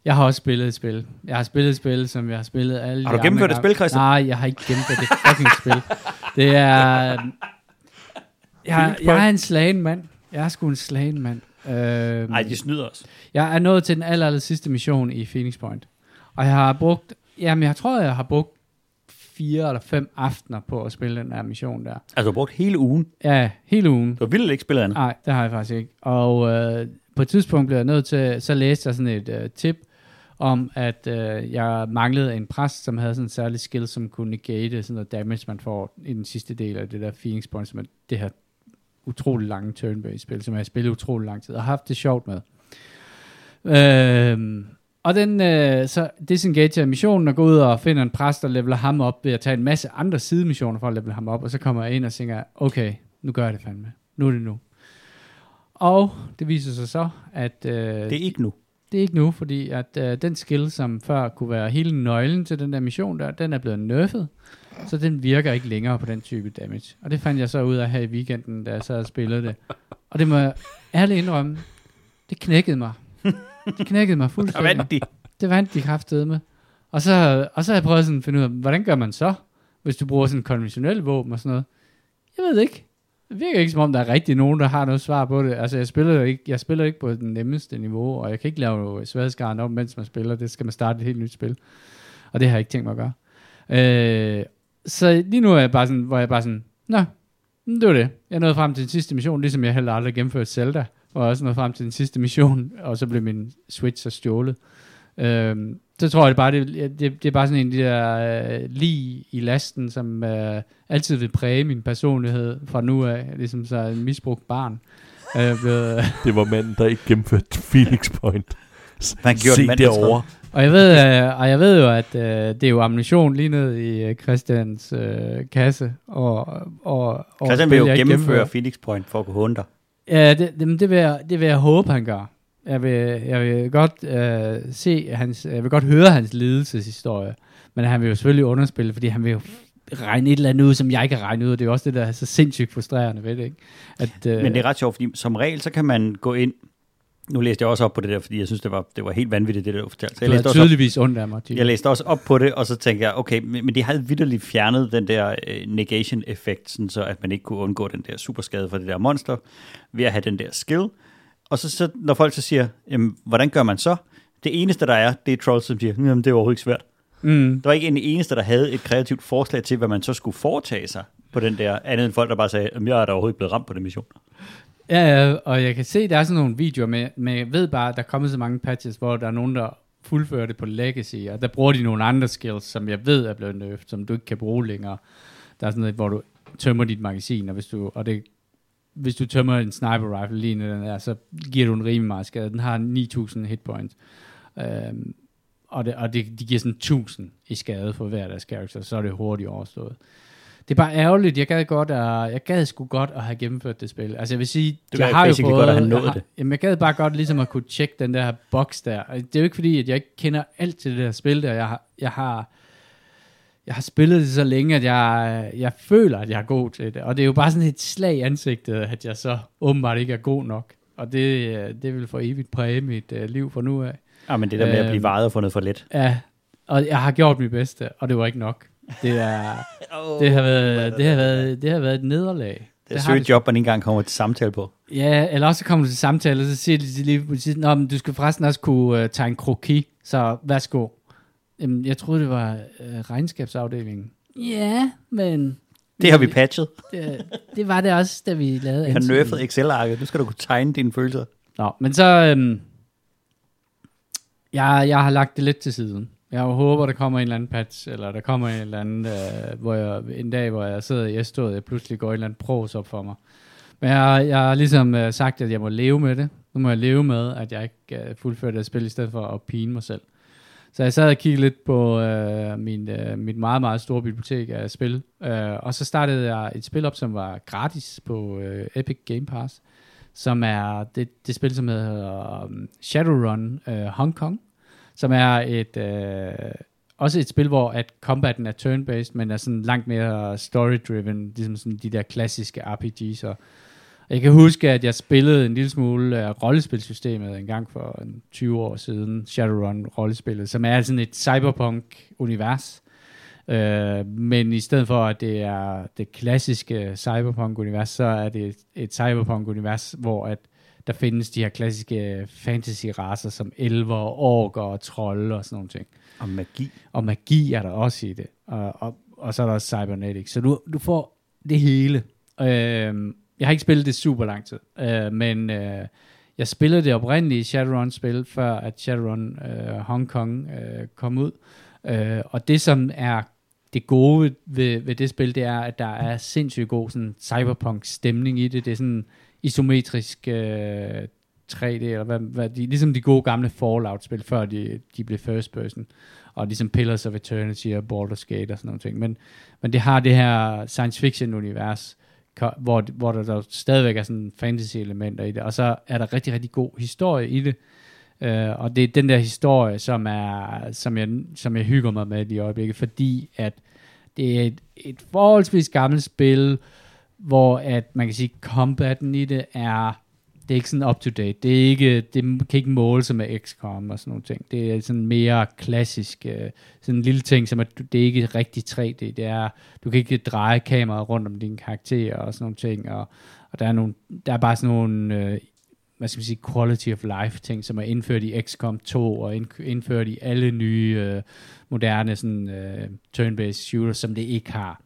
jeg har også spillet et spil. Jeg har spillet et spil, som jeg har spillet alle
Har du gennemført et spil, Christian?
Nej, jeg har ikke gennemført det fucking spil. Det er... Jeg, jeg er en slagen mand. Jeg er sgu en slagen mand. Øh,
Nej, de snyder os.
jeg er nået til den aller, aller sidste mission i Phoenix Point. Og jeg har brugt, jamen jeg tror, jeg har brugt fire eller fem aftener på at spille den her mission der.
Altså, du har brugt hele ugen.
Ja, hele ugen.
Du vildt ikke spillet andet.
Nej, det har jeg faktisk ikke. Og øh, på et tidspunkt blev jeg nødt til, så læste jeg sådan et øh, tip om, at øh, jeg manglede en præst, som havde sådan en særlig skill, som kunne negate sådan noget damage, man får i den sidste del af det der Phoenix Point, som er det her utrolig lange turn-based spil, som jeg har spillet utrolig lang tid, og har haft det sjovt med. Øh, og den, øh, så disengager missionen og går ud og finder en præst og leveler ham op ved at tage en masse andre sidemissioner for at levele ham op, og så kommer jeg ind og tænker, okay, nu gør jeg det fandme. Nu er det nu. Og det viser sig så, at øh,
Det er ikke nu
det er ikke nu, fordi at øh, den skill, som før kunne være hele nøglen til den der mission der, den er blevet nerfed, så den virker ikke længere på den type damage. Og det fandt jeg så ud af her i weekenden, da jeg så havde spillet det. Og det må jeg ærligt indrømme, det knækkede mig. Det knækkede mig
Og
fuldstændig.
vandt de.
Det vandt de kraftedeme med. Og så, og så har jeg prøvet sådan at finde ud af, hvordan gør man så, hvis du bruger sådan konventionelle våben og sådan noget. Jeg ved det ikke. Det virker ikke som om, der er rigtig nogen, der har noget svar på det. Altså, jeg spiller ikke, jeg spiller ikke på den nemmeste niveau, og jeg kan ikke lave sværhedsgraden om, mens man spiller. Det skal man starte et helt nyt spil. Og det har jeg ikke tænkt mig at gøre. Øh, så lige nu er jeg bare sådan, hvor jeg bare sådan, nå, det var det. Jeg nåede frem til den sidste mission, ligesom jeg heller aldrig gennemførte Zelda, og også nåede frem til den sidste mission, og så blev min Switch så stjålet. Øhm, så tror jeg det bare, det, det, det er bare sådan en de der øh, lige i lasten, som øh, altid vil præge min personlighed fra nu af, ligesom så en misbrugt barn. Øh, blevet,
Det var manden, der ikke gennemførte Phoenix Point.
Man gjorde
Se
mand
derovre.
og, jeg ved, øh, og jeg ved jo, at øh, det er jo ammunition lige ned i øh, Christians øh, kasse. Og, og, og
Christian vil jo gennemføre. Phoenix Point for at kunne hunde dig.
Ja, det, det, det, vil jeg, det vil jeg håbe, han gør. Jeg vil, jeg vil godt øh, se hans, jeg vil godt høre hans lidelseshistorie, men han vil jo selvfølgelig underspille, fordi han vil jo regne et eller andet ud, som jeg ikke kan regne ud, og det er jo også det, der er så sindssygt frustrerende ved det, ikke? At, øh,
Men det er ret sjovt, fordi som regel, så kan man gå ind... Nu læste jeg også op på det der, fordi jeg synes, det var, det var helt vanvittigt, det der du fortalte. Så jeg
du
læste, også op,
tydeligvis ondt af mig, Jim.
jeg læste også op på det, og så tænkte jeg, okay, men, men de havde vidderligt fjernet den der øh, negation-effekt, sådan så at man ikke kunne undgå den der superskade for det der monster, ved at have den der skill. Og så, så når folk så siger, jamen, hvordan gør man så? Det eneste, der er, det er trolls, som siger, jamen, det er overhovedet ikke svært.
Mm.
Der var ikke en eneste, der havde et kreativt forslag til, hvad man så skulle foretage sig på den der, andet end folk, der bare sagde, jamen, jeg er da overhovedet ikke blevet ramt på den mission.
Ja, ja, og jeg kan se, der er sådan nogle videoer med, med jeg ved bare, at der er kommet så mange patches, hvor der er nogen, der fuldfører det på Legacy, og der bruger de nogle andre skills, som jeg ved er blevet nerfed, som du ikke kan bruge længere. Der er sådan noget, hvor du tømmer dit magasin, og hvis du, og det, hvis du tømmer en sniper rifle lige den er, så giver du en rimelig meget skade. Den har 9000 hit points. Øhm, og det, og det, de giver sådan 1000 i skade for hver deres karakter, så er det hurtigt overstået. Det er bare ærgerligt. Jeg gad godt, at, jeg gad sgu godt at have gennemført det spil. Altså jeg vil sige,
Det
jeg har jo fået,
godt at have
jeg,
nået
har,
det.
jamen, jeg gad bare godt ligesom at kunne tjekke den der boks der. Det er jo ikke fordi, at jeg ikke kender alt til det der spil der. Jeg har, jeg har, jeg har spillet det så længe, at jeg, jeg føler, at jeg er god til det. Og det er jo bare sådan et slag i ansigtet, at jeg så åbenbart ikke er god nok. Og det, øh, det vil for evigt præge mit uh, liv fra nu af.
Ja, men det der med at blive
Øhm.
vejet og fundet for let.
Ja, og jeg har gjort mit bedste, og det var ikke nok. Det, er, det, har, været, det, har, været, det har været et nederlag.
Det er søgt job, man ikke engang kommer til samtale på.
Ja, eller også kommer du til samtale, og så siger de lige Nå, men du skal forresten også kunne uh, tage en kroki, så værsgo. Jamen, jeg troede, det var uh, regnskabsafdelingen. Ja, men
Det har vi patchet.
det, det var det også, da vi lavede
Vi har nerfed Excel-arket. Nu skal du kunne tegne dine følelser.
Nå, men så... Øhm, jeg, jeg har lagt det lidt til siden. Jeg håber, der kommer en eller anden patch, eller der kommer en eller anden, øh, hvor jeg, en dag, hvor jeg sidder i S-toget, jeg pludselig går en eller anden pros op for mig. Men jeg, jeg har ligesom øh, sagt, at jeg må leve med det. Nu må jeg leve med, at jeg ikke øh, fuldfører det spil, i stedet for at pine mig selv. Så jeg sad og kiggede lidt på øh, min, øh, mit meget, meget store bibliotek af spil. Øh, og så startede jeg et spil op, som var gratis på øh, Epic Game Pass, som er det, det spil, som hedder um, Shadowrun øh, Hong Kong, som er et øh, også et spil, hvor at combaten er turn-based, men er sådan langt mere story-driven, ligesom sådan de der klassiske RPG's. Og jeg kan huske, at jeg spillede en lille smule af rollespilsystemet en gang for en 20 år siden, Shadowrun-rollespillet, som er sådan et cyberpunk-univers. Øh, men i stedet for, at det er det klassiske cyberpunk-univers, så er det et, et cyberpunk-univers, hvor at der findes de her klassiske fantasy-raser som elver, orker og trolde og sådan nogle ting.
Og magi.
Og magi er der også i det. Og, og, og så er der også cybernetics. Så du, du får det hele. Øhm, jeg har ikke spillet det super lang tid, øh, men øh, jeg spillede det oprindelige Shadowrun-spil, før at Shadowrun øh, Hong Kong øh, kom ud. Øh, og det, som er det gode ved, ved det spil, det er, at der er sindssygt god sådan, cyberpunk-stemning i det. Det er sådan isometrisk øh, 3D, eller hvad, hvad de, ligesom de gode gamle Fallout-spil, før de, de blev first person, og ligesom Pillars of Eternity og Baldur's Gate og sådan nogle ting. Men, men det har det her science fiction-univers, hvor, hvor der, der stadigvæk er sådan fantasy-elementer i det, og så er der rigtig, rigtig god historie i det, øh, og det er den der historie, som, er, som, jeg, som jeg hygger mig med i øjeblikket, fordi at det er et, et forholdsvis gammelt spil, hvor at man kan sige, combaten i det er, det er ikke sådan up to date. Det, er ikke, det kan ikke måle sig med XCOM og sådan nogle ting. Det er sådan mere klassisk, øh, sådan en lille ting, som at det er ikke rigtig 3D. Det er, du kan ikke dreje kameraet rundt om dine karakterer og sådan nogle ting, og, og der, er nogle, der er bare sådan nogle øh, hvad skal man sige, quality of life ting, som er indført i XCOM 2 og indført i alle nye øh, moderne sådan, øh, turn-based shooters, som det ikke har.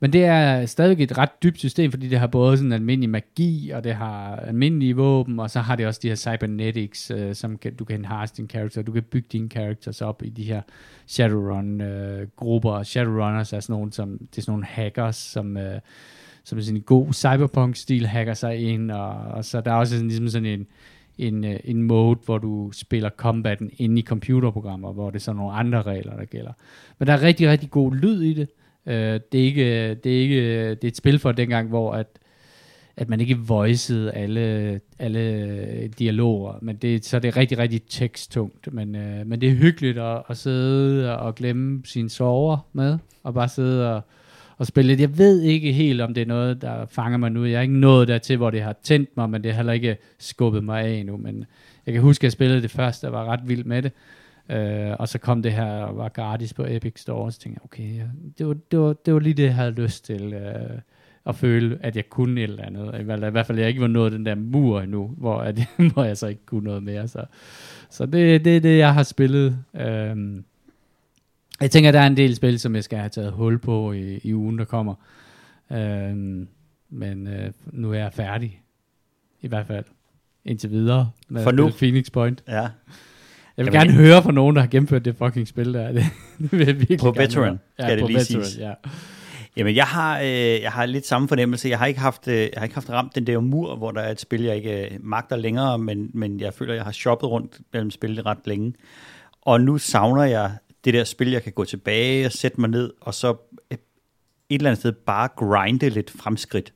Men det er stadig et ret dybt system, fordi det har både sådan almindelig magi, og det har almindelige våben, og så har det også de her cybernetics, øh, som kan, du kan enhance din karakter, du kan bygge dine characters op i de her Shadowrun-grupper. Øh, Shadowrunners er sådan nogle, som, det er sådan nogle hackers, som, øh, som er sådan en god cyberpunk-stil hacker sig ind, og, og så der er også sådan, ligesom sådan en, en, øh, en mode, hvor du spiller combaten inde i computerprogrammer, hvor det er sådan nogle andre regler, der gælder. Men der er rigtig, rigtig god lyd i det. Øh, det, er ikke, det, er ikke, det er et spil for dengang, hvor at, at man ikke voicede alle, alle dialoger, men det, så det er rigtig, rigtig teksttungt, men, øh, men det er hyggeligt at, at sidde og glemme sine sover med, og bare sidde og, og spille lidt. Jeg ved ikke helt, om det er noget, der fanger mig nu. Jeg er ikke nået dertil, hvor det har tændt mig, men det har heller ikke skubbet mig af endnu, men jeg kan huske, at jeg spillede det først, og var ret vild med det. Uh, og så kom det her og var gratis på Epic Store, og så tænkte jeg, okay, ja, det, var, det, var, det var lige det, jeg havde lyst til. Uh, at føle, at jeg kunne et eller andet. I hvert- I hvert fald, jeg ikke var nået den der mur endnu, hvor, at, hvor jeg så ikke kunne noget mere. Så, så det, det er det, jeg har spillet. Øhm, jeg tænker, der er en del spil, som jeg skal have taget hul på i, i ugen, der kommer. Øhm, men øh, nu er jeg færdig. I hvert fald. Indtil videre. Med
For nu.
Phoenix Point.
Ja.
Jeg vil
Jamen,
gerne høre fra nogen, der har gennemført det fucking spil der. Det, det vil jeg virkelig
På
gerne
Veteran,
høre.
skal det lige
Veteran,
siges.
Ja.
Jamen, jeg har, øh, jeg har lidt samme fornemmelse. Jeg har ikke haft, øh, jeg har ikke haft ramt den der mur, hvor der er et spil, jeg ikke øh, magter længere, men, men jeg føler, jeg har shoppet rundt mellem spil ret længe. Og nu savner jeg det der spil, jeg kan gå tilbage og sætte mig ned, og så et, et eller andet sted bare grinde lidt fremskridt.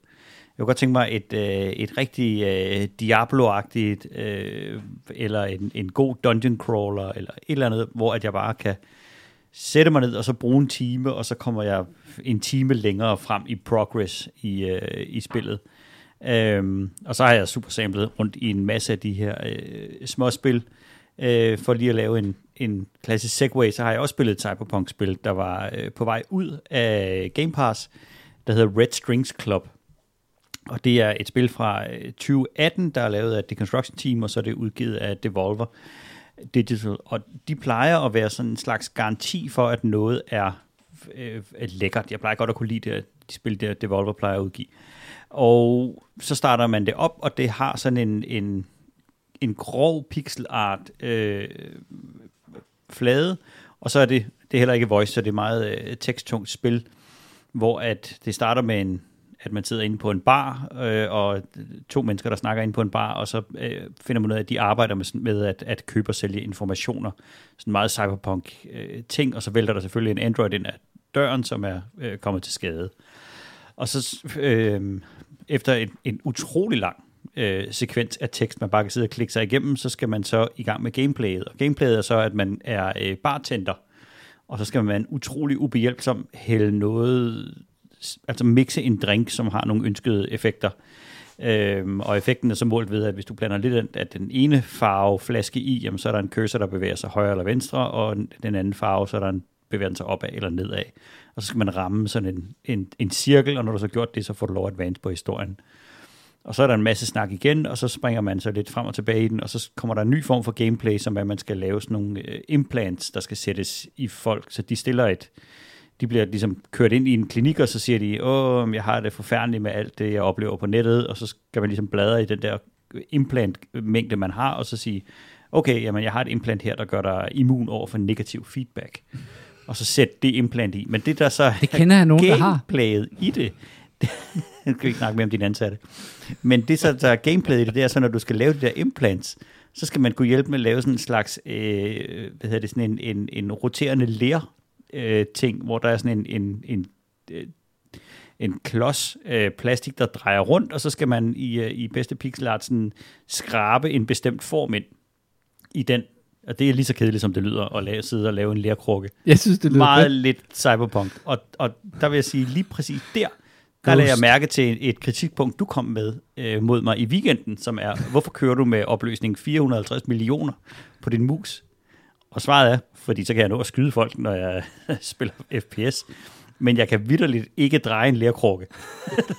Jeg kunne godt tænke mig et, øh, et rigtig øh, Diablo-agtigt, øh, eller en, en god dungeon crawler, eller et eller andet, hvor at jeg bare kan sætte mig ned og så bruge en time, og så kommer jeg en time længere frem i progress i, øh, i spillet. Øhm, og så har jeg super samlet rundt i en masse af de her øh, småspil. Øh, for lige at lave en, en klassisk segway, så har jeg også spillet et Cyberpunk-spil, der var øh, på vej ud af Game Pass, der hedder Red Strings Club. Og det er et spil fra øh, 2018, der er lavet af Deconstruction Team, og så er det udgivet af Devolver Digital. Og de plejer at være sådan en slags garanti for, at noget er øh, øh, lækkert. Jeg plejer godt at kunne lide det, de spil, der Devolver plejer at udgive. Og så starter man det op, og det har sådan en, en, en grov pixelart øh, flade, og så er det, det er heller ikke voice, så det er meget øh, teksttungt spil, hvor at det starter med en, at man sidder inde på en bar, øh, og to mennesker, der snakker inde på en bar, og så øh, finder man ud af, at de arbejder med, med at, at købe og sælge informationer. Sådan meget cyberpunk øh, ting, og så vælter der selvfølgelig en android ind af døren, som er øh, kommet til skade. Og så øh, efter en, en utrolig lang øh, sekvens af tekst, man bare kan sidde og klikke sig igennem, så skal man så i gang med gameplayet. Og gameplayet er så, at man er øh, bartender, og så skal man utrolig ubehjælpsom hælde noget, altså mixe en drink, som har nogle ønskede effekter. Øhm, og effekten er så målt ved, at hvis du blander lidt af- den ene farve flaske i, jamen, så er der en cursor, der bevæger sig højre eller venstre, og den anden farve, så er der en bevæger den sig opad eller nedad. Og så skal man ramme sådan en, en, en cirkel, og når du så har gjort det, så får du lov at advance på historien. Og så er der en masse snak igen, og så springer man så lidt frem og tilbage i den, og så kommer der en ny form for gameplay, som er, at man skal lave sådan nogle øh, implants, der skal sættes i folk. Så de stiller et, de bliver ligesom kørt ind i en klinik, og så siger de, åh, jeg har det forfærdeligt med alt det, jeg oplever på nettet, og så skal man ligesom bladre i den der implant-mængde, man har, og så sige, okay, jamen jeg har et implant her, der gør dig immun over for negativ feedback. Og så sæt det implant i. Men det der så
Det kender jeg nogen, der har.
i det, det kan ikke snakke mere om dine ansatte. Men det så, der er gameplayet i det, det er så, når du skal lave de der implants, så skal man kunne hjælpe med at lave sådan en slags, øh, hvad hedder det, sådan en, en, en roterende ler øh, ting, hvor der er sådan en, en, en, øh, en klods øh, plastik, der drejer rundt, og så skal man i, øh, i bedste pixelart sådan skrabe en bestemt form ind i den. Og det er lige så kedeligt, som det lyder at lave, sidde og lave en lerkrukke
Jeg synes, det lyder
meget
fedt.
lidt cyberpunk. Og, og der vil jeg sige, lige præcis der, der lagde jeg mærke til et, et kritikpunkt, du kom med øh, mod mig i weekenden, som er, hvorfor kører du med opløsning 450 millioner på din mus? Og svaret er, fordi så kan jeg nå at skyde folk, når jeg spiller FPS. men jeg kan vidderligt ikke dreje en lærkrukke.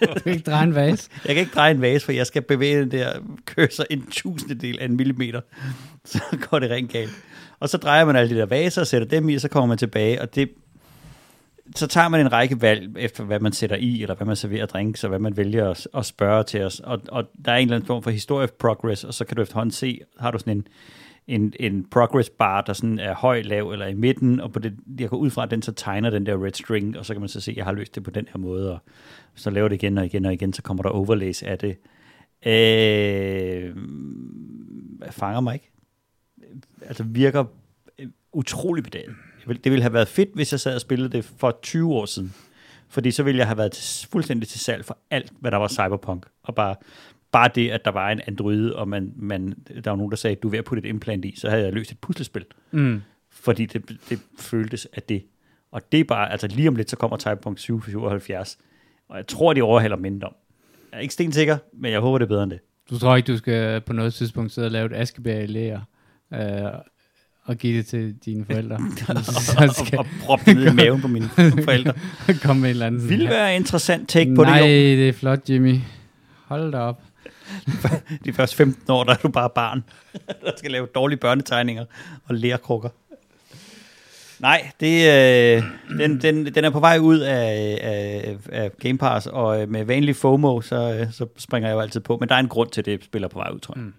Du kan ikke dreje en vase.
Jeg kan ikke dreje en vase, for jeg skal bevæge den der cursor en tusindedel af en millimeter. Så går det rent galt. Og så drejer man alle de der vaser og sætter dem i, og så kommer man tilbage, og det, så tager man en række valg efter, hvad man sætter i, eller hvad man serverer drinks, og hvad man vælger at, at spørge til os. Og, og der er en eller anden form for historie progress, og så kan du efterhånden se, har du sådan en, en, en progress bar, der sådan er høj, lav eller i midten, og på det, jeg går ud fra, at den så tegner den der red string, og så kan man så se, at jeg har løst det på den her måde, og så laver det igen og igen og igen, så kommer der overlays af det. Øh, fanger mig ikke. Altså virker øh, utrolig bedaget. Det ville have været fedt, hvis jeg sad og spillede det for 20 år siden. Fordi så ville jeg have været til, fuldstændig til salg for alt, hvad der var cyberpunk. Og bare, bare det, at der var en android, og man, man, der var nogen, der sagde, du er ved at putte et implant i, så havde jeg løst et puslespil.
Mm.
Fordi det, det føltes af det. Og det er bare, altså lige om lidt, så kommer Cyberpunk 2077. Og jeg tror, de overhælder mindre om. Jeg er ikke stensikker, men jeg håber, det er bedre end det.
Du tror ikke, du skal på noget tidspunkt sidde og lave et askebær øh, og give det til dine forældre?
og,
skal
og proppe det ned i maven på mine forældre.
komme med en eller
Ville
her.
være interessant take på
Nej,
det.
det er flot, Jimmy. Hold da op.
De første 15 år, der er du bare barn, der skal lave dårlige børnetegninger og lærkrukker. Nej, det, øh, den, den, den er på vej ud af, af, af Game Pass, og øh, med vanlig FOMO, så, øh, så springer jeg jo altid på. Men der er en grund til, at det spiller på vej ud, tror jeg.
Mm.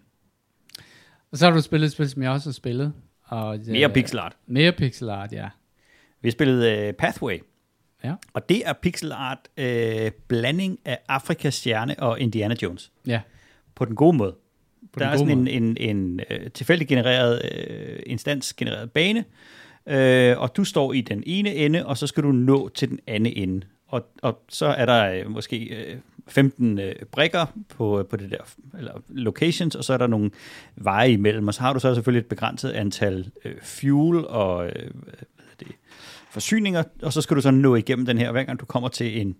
Og så har du spillet et spil, som jeg også har spillet. Og, øh,
Mere pixel art.
Mere pixel art, ja.
Vi har spillet uh, Pathway.
Ja.
Og det er pixel art uh, blanding af Afrikas stjerne og Indiana Jones.
Ja,
På den gode måde.
på
der er sådan
måde.
en, en, en uh, tilfældig genereret, uh, instansgenereret bane, uh, og du står i den ene ende, og så skal du nå til den anden ende. Og, og så er der uh, måske uh, 15 uh, brikker på, på det der, eller locations, og så er der nogle veje imellem, og så har du så selvfølgelig et begrænset antal uh, fuel og hvad hedder det, forsyninger, og så skal du så nå igennem den her, hver gang du kommer til en,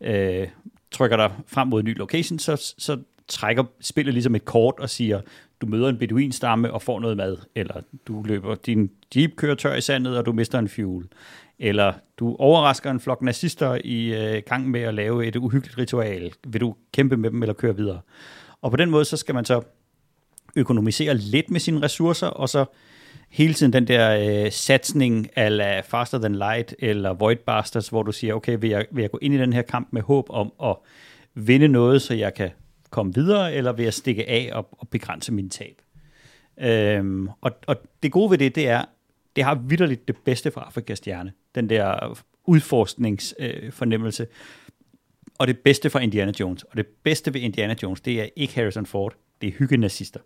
øh, trykker dig frem mod en ny location, så, så trækker spillet ligesom et kort og siger, du møder en beduinstamme og får noget mad, eller du løber, din jeep kører tør i sandet, og du mister en fuel, eller du overrasker en flok nazister i øh, gang med at lave et uhyggeligt ritual, vil du kæmpe med dem eller køre videre. Og på den måde, så skal man så økonomisere lidt med sine ressourcer, og så hele tiden den der øh, satsning ala Faster Than Light eller Void Bastards, hvor du siger, okay, vil jeg, vil jeg gå ind i den her kamp med håb om at vinde noget, så jeg kan komme videre, eller vil jeg stikke af og, og begrænse min tab? Øhm, og, og det gode ved det, det er, det har vidderligt det bedste fra Afrikas stjerne. Den der udforskningsfornemmelse. Øh, fornemmelse. og det bedste fra Indiana Jones. Og det bedste ved Indiana Jones, det er ikke Harrison Ford, det er hyggenazister.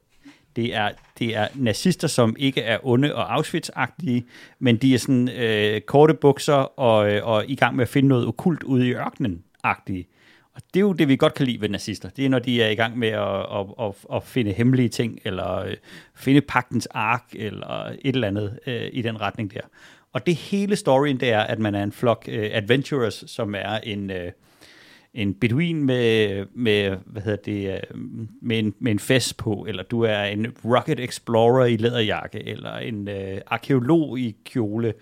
Det er, det er nazister, som ikke er onde og auschwitz men de er sådan øh, korte bukser og, øh, og i gang med at finde noget okult ude i ørkenen-agtige. Og det er jo det, vi godt kan lide ved nazister. Det er, når de er i gang med at, at, at, at finde hemmelige ting, eller øh, finde pagtens ark, eller et eller andet øh, i den retning der. Og det hele storyen, det er, at man er en flok øh, adventurers, som er en... Øh, en beduin med, med, hvad hedder det, øh, med en, med en fest på, eller du er en rocket explorer i læderjakke, eller en øh, arkeolog i kjole.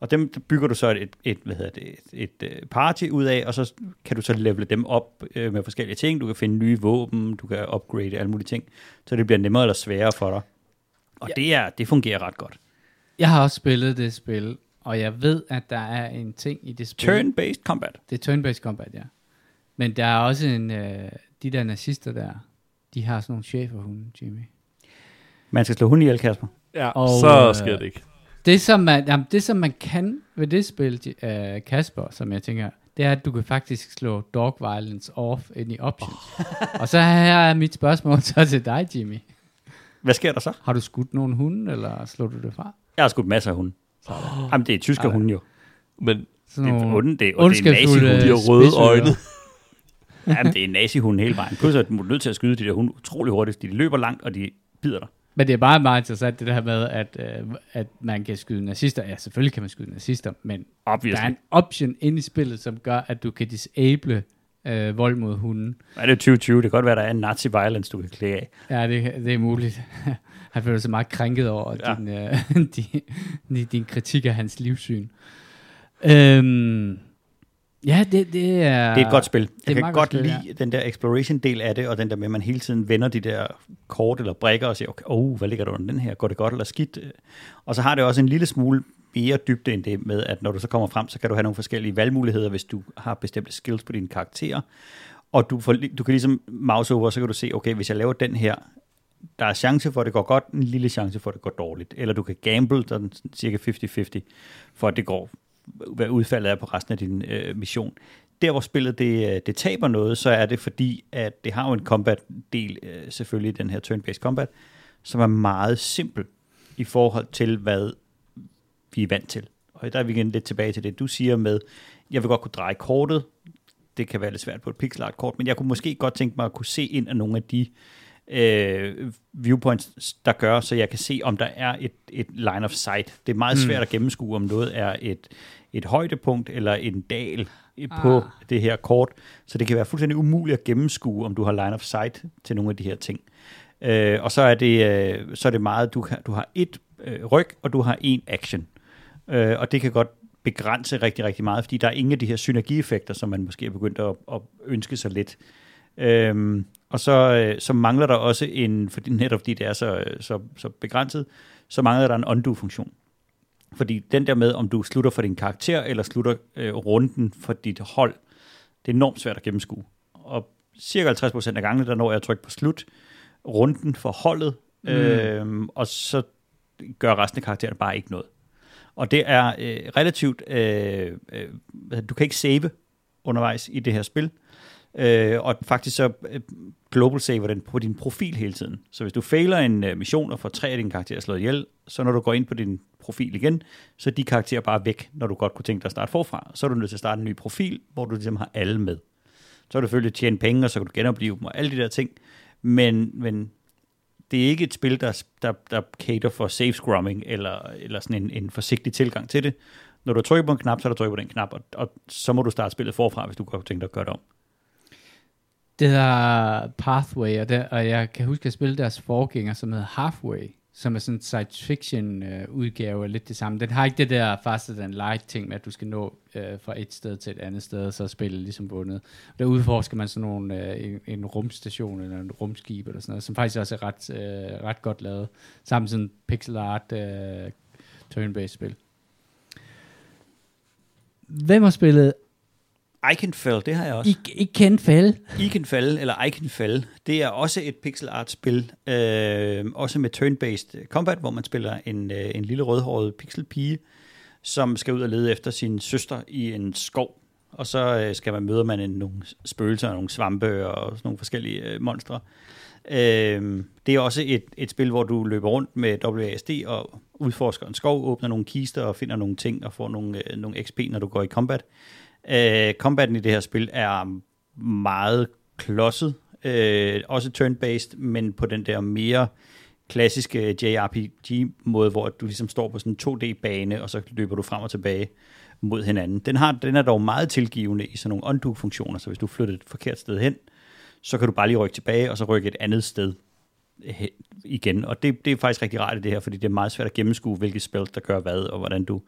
Og dem bygger du så et, et, hvad hedder det, et, et øh, party ud af, og så kan du så levele dem op øh, med forskellige ting. Du kan finde nye våben, du kan upgrade alle mulige ting, så det bliver nemmere eller sværere for dig. Og ja. det, er, det fungerer ret godt.
Jeg har også spillet det spil, og jeg ved, at der er en ting i det spil.
Turn-based combat.
Det er turn-based combat, ja. Men der er også en, øh, de der nazister der, de har sådan nogle cheferhunde, Jimmy.
Man skal slå hunden ihjel, Kasper.
Ja,
Og,
så
øh,
sker det ikke.
Det som, man, jamen, det, som man kan ved det spil, uh, Kasper, som jeg tænker, det er, at du kan faktisk slå dog violence off ind i options. og så her er mit spørgsmål så til dig, Jimmy.
Hvad sker der så?
Har du skudt nogen hunde, eller slår du det fra?
Jeg har skudt masser af hunde.
Sådan.
Jamen, det er tyske
Sådan.
hunde jo.
Men
Sådan
Det er onde, det er, og det er nazihunde.
de har røde øjne.
Jamen, det er nazihunde hele vejen. Plus at du er nødt til at skyde de der hunde utrolig hurtigt. De løber langt, og de bider dig.
Men det er bare meget interessant, det der med, at, øh, at man kan skyde nazister. Ja, selvfølgelig kan man skyde nazister, men der
Obviously.
er en option inde i spillet, som gør, at du kan disable øh, vold mod hunden.
Ja, det er 2020. Det kan godt være, der er en nazi-violence, du kan klæde af.
Ja, det, det er muligt. Han føler sig meget krænket over
Ja.
din, øh, din, din, din kritik af hans livssyn. Øhm, Ja, det, det er...
Det er et godt spil. Jeg kan godt
godt spil,
lide den der exploration-del af det, og den der med, at man hele tiden vender de der kort eller brækker og siger, okay, oh, hvad ligger der under den her? Går det godt eller skidt? Og så har det også en lille smule mere dybde end det med, at når du så kommer frem, så kan du have nogle forskellige valgmuligheder, hvis du har bestemte skills på dine karakterer. Og du, får, du kan ligesom mouse over, så kan du se, okay, hvis jeg laver den her, der er chance for, at det går godt, en lille chance for, at det går dårligt. Eller du kan gamble, der er cirka 50-50, for at det går, hvad udfaldet er på resten af din øh, mission. Der, hvor spillet det, øh, det taber noget, så er det fordi, at det har jo en combat-del, øh, selvfølgelig den her turn-based combat, som er meget simpel i forhold til, hvad vi er vant til. Og der er vi igen lidt tilbage til det, du siger med, jeg vil godt kunne dreje kortet, det kan være lidt svært på et pixelart kort, men jeg kunne måske godt tænke mig at kunne se ind af nogle af de øh, viewpoints, der gør, så jeg kan se, om der er et, et line of sight. Det er meget svært at gennemskue, om noget er et, et højdepunkt eller en dal på
Ah.
det her kort. Så det kan være fuldstændig umuligt at gennemskue, om du har line of sight til nogle af de her ting. Øh, og så er det, øh, så er det meget, du, du har et øh, ryg, og du har en action. Øh, og det kan godt begrænse rigtig, rigtig meget, fordi der er ingen af de her synergieffekter, som man måske er begyndt at, at ønske sig lidt. Øhm, og så, øh, så mangler der også en, fordi netop fordi det er så, øh, så, så begrænset, så mangler der en undo-funktion. Fordi den der med, om du slutter for din karakter, eller slutter øh, runden for dit hold, det er enormt svært at gennemskue. Og cirka 50% af gangene, der når jeg at trykke på slut, runden for holdet, mm. øh, og så gør resten af karaktererne bare ikke noget. Og det er øh, relativt, øh, øh, du kan ikke save undervejs i det her spil, øh, og faktisk så øh, global saver den på din profil hele tiden. Så hvis du fejler en øh, mission og får tre af dine karakterer slået ihjel, så når du går ind på din profil igen, så er de karakterer bare væk, når du godt kunne tænke dig at starte forfra. Så er du nødt til at starte en ny profil, hvor du ligesom har alle med. Så er du selvfølgelig at tjene penge, og så kan du genopleve dem og alle de der ting. Men, men det er ikke et spil, der, der, der cater for safe scrumming, eller, eller sådan en, en forsigtig tilgang til det. Når du trykker på en knap, så er du trykker på den knap, og, og så må du starte spillet forfra, hvis du godt kunne tænke dig at gøre det om.
Det der Pathway, og, der, og jeg kan huske, at jeg spillede deres forgænger, som hedder Halfway, som er sådan en science fiction øh, udgave lidt det samme. Den har ikke det der faster than light ting med, at du skal nå øh, fra et sted til et andet sted, og så spille spillet ligesom vundet. Der udforsker man sådan nogle, øh, en, en rumstation eller en rumskib eller sådan noget, som faktisk også er ret, øh, ret godt lavet. Sammen sådan pixel art øh, turn-based spil. Hvem har spillet
Iconfell, det har jeg også.
I, I kendt fælde?
Iconfell, eller Iconfell, det er også et pixel art spil, øh, også med turn-based combat, hvor man spiller en, øh, en lille rødhåret pixelpige, som skal ud og lede efter sin søster i en skov. Og så øh, skal man møde man en, nogle spøgelser, nogle svampe og sådan nogle forskellige øh, monstre. Øh, det er også et, et spil, hvor du løber rundt med WASD og udforsker en skov, åbner nogle kister og finder nogle ting og får nogle, øh, nogle XP, når du går i combat. Øh, Øh, combaten i det her spil er meget klodset, øh, også turn-based, men på den der mere klassiske JRPG-måde, hvor du ligesom står på sådan en 2D-bane, og så løber du frem og tilbage mod hinanden. Den, har, den er dog meget tilgivende i sådan nogle undo-funktioner, så hvis du flytter et forkert sted hen, så kan du bare lige rykke tilbage, og så rykke et andet sted igen. Og det, det er faktisk rigtig rart i det her, fordi det er meget svært at gennemskue, hvilket spil, der gør hvad, og hvordan du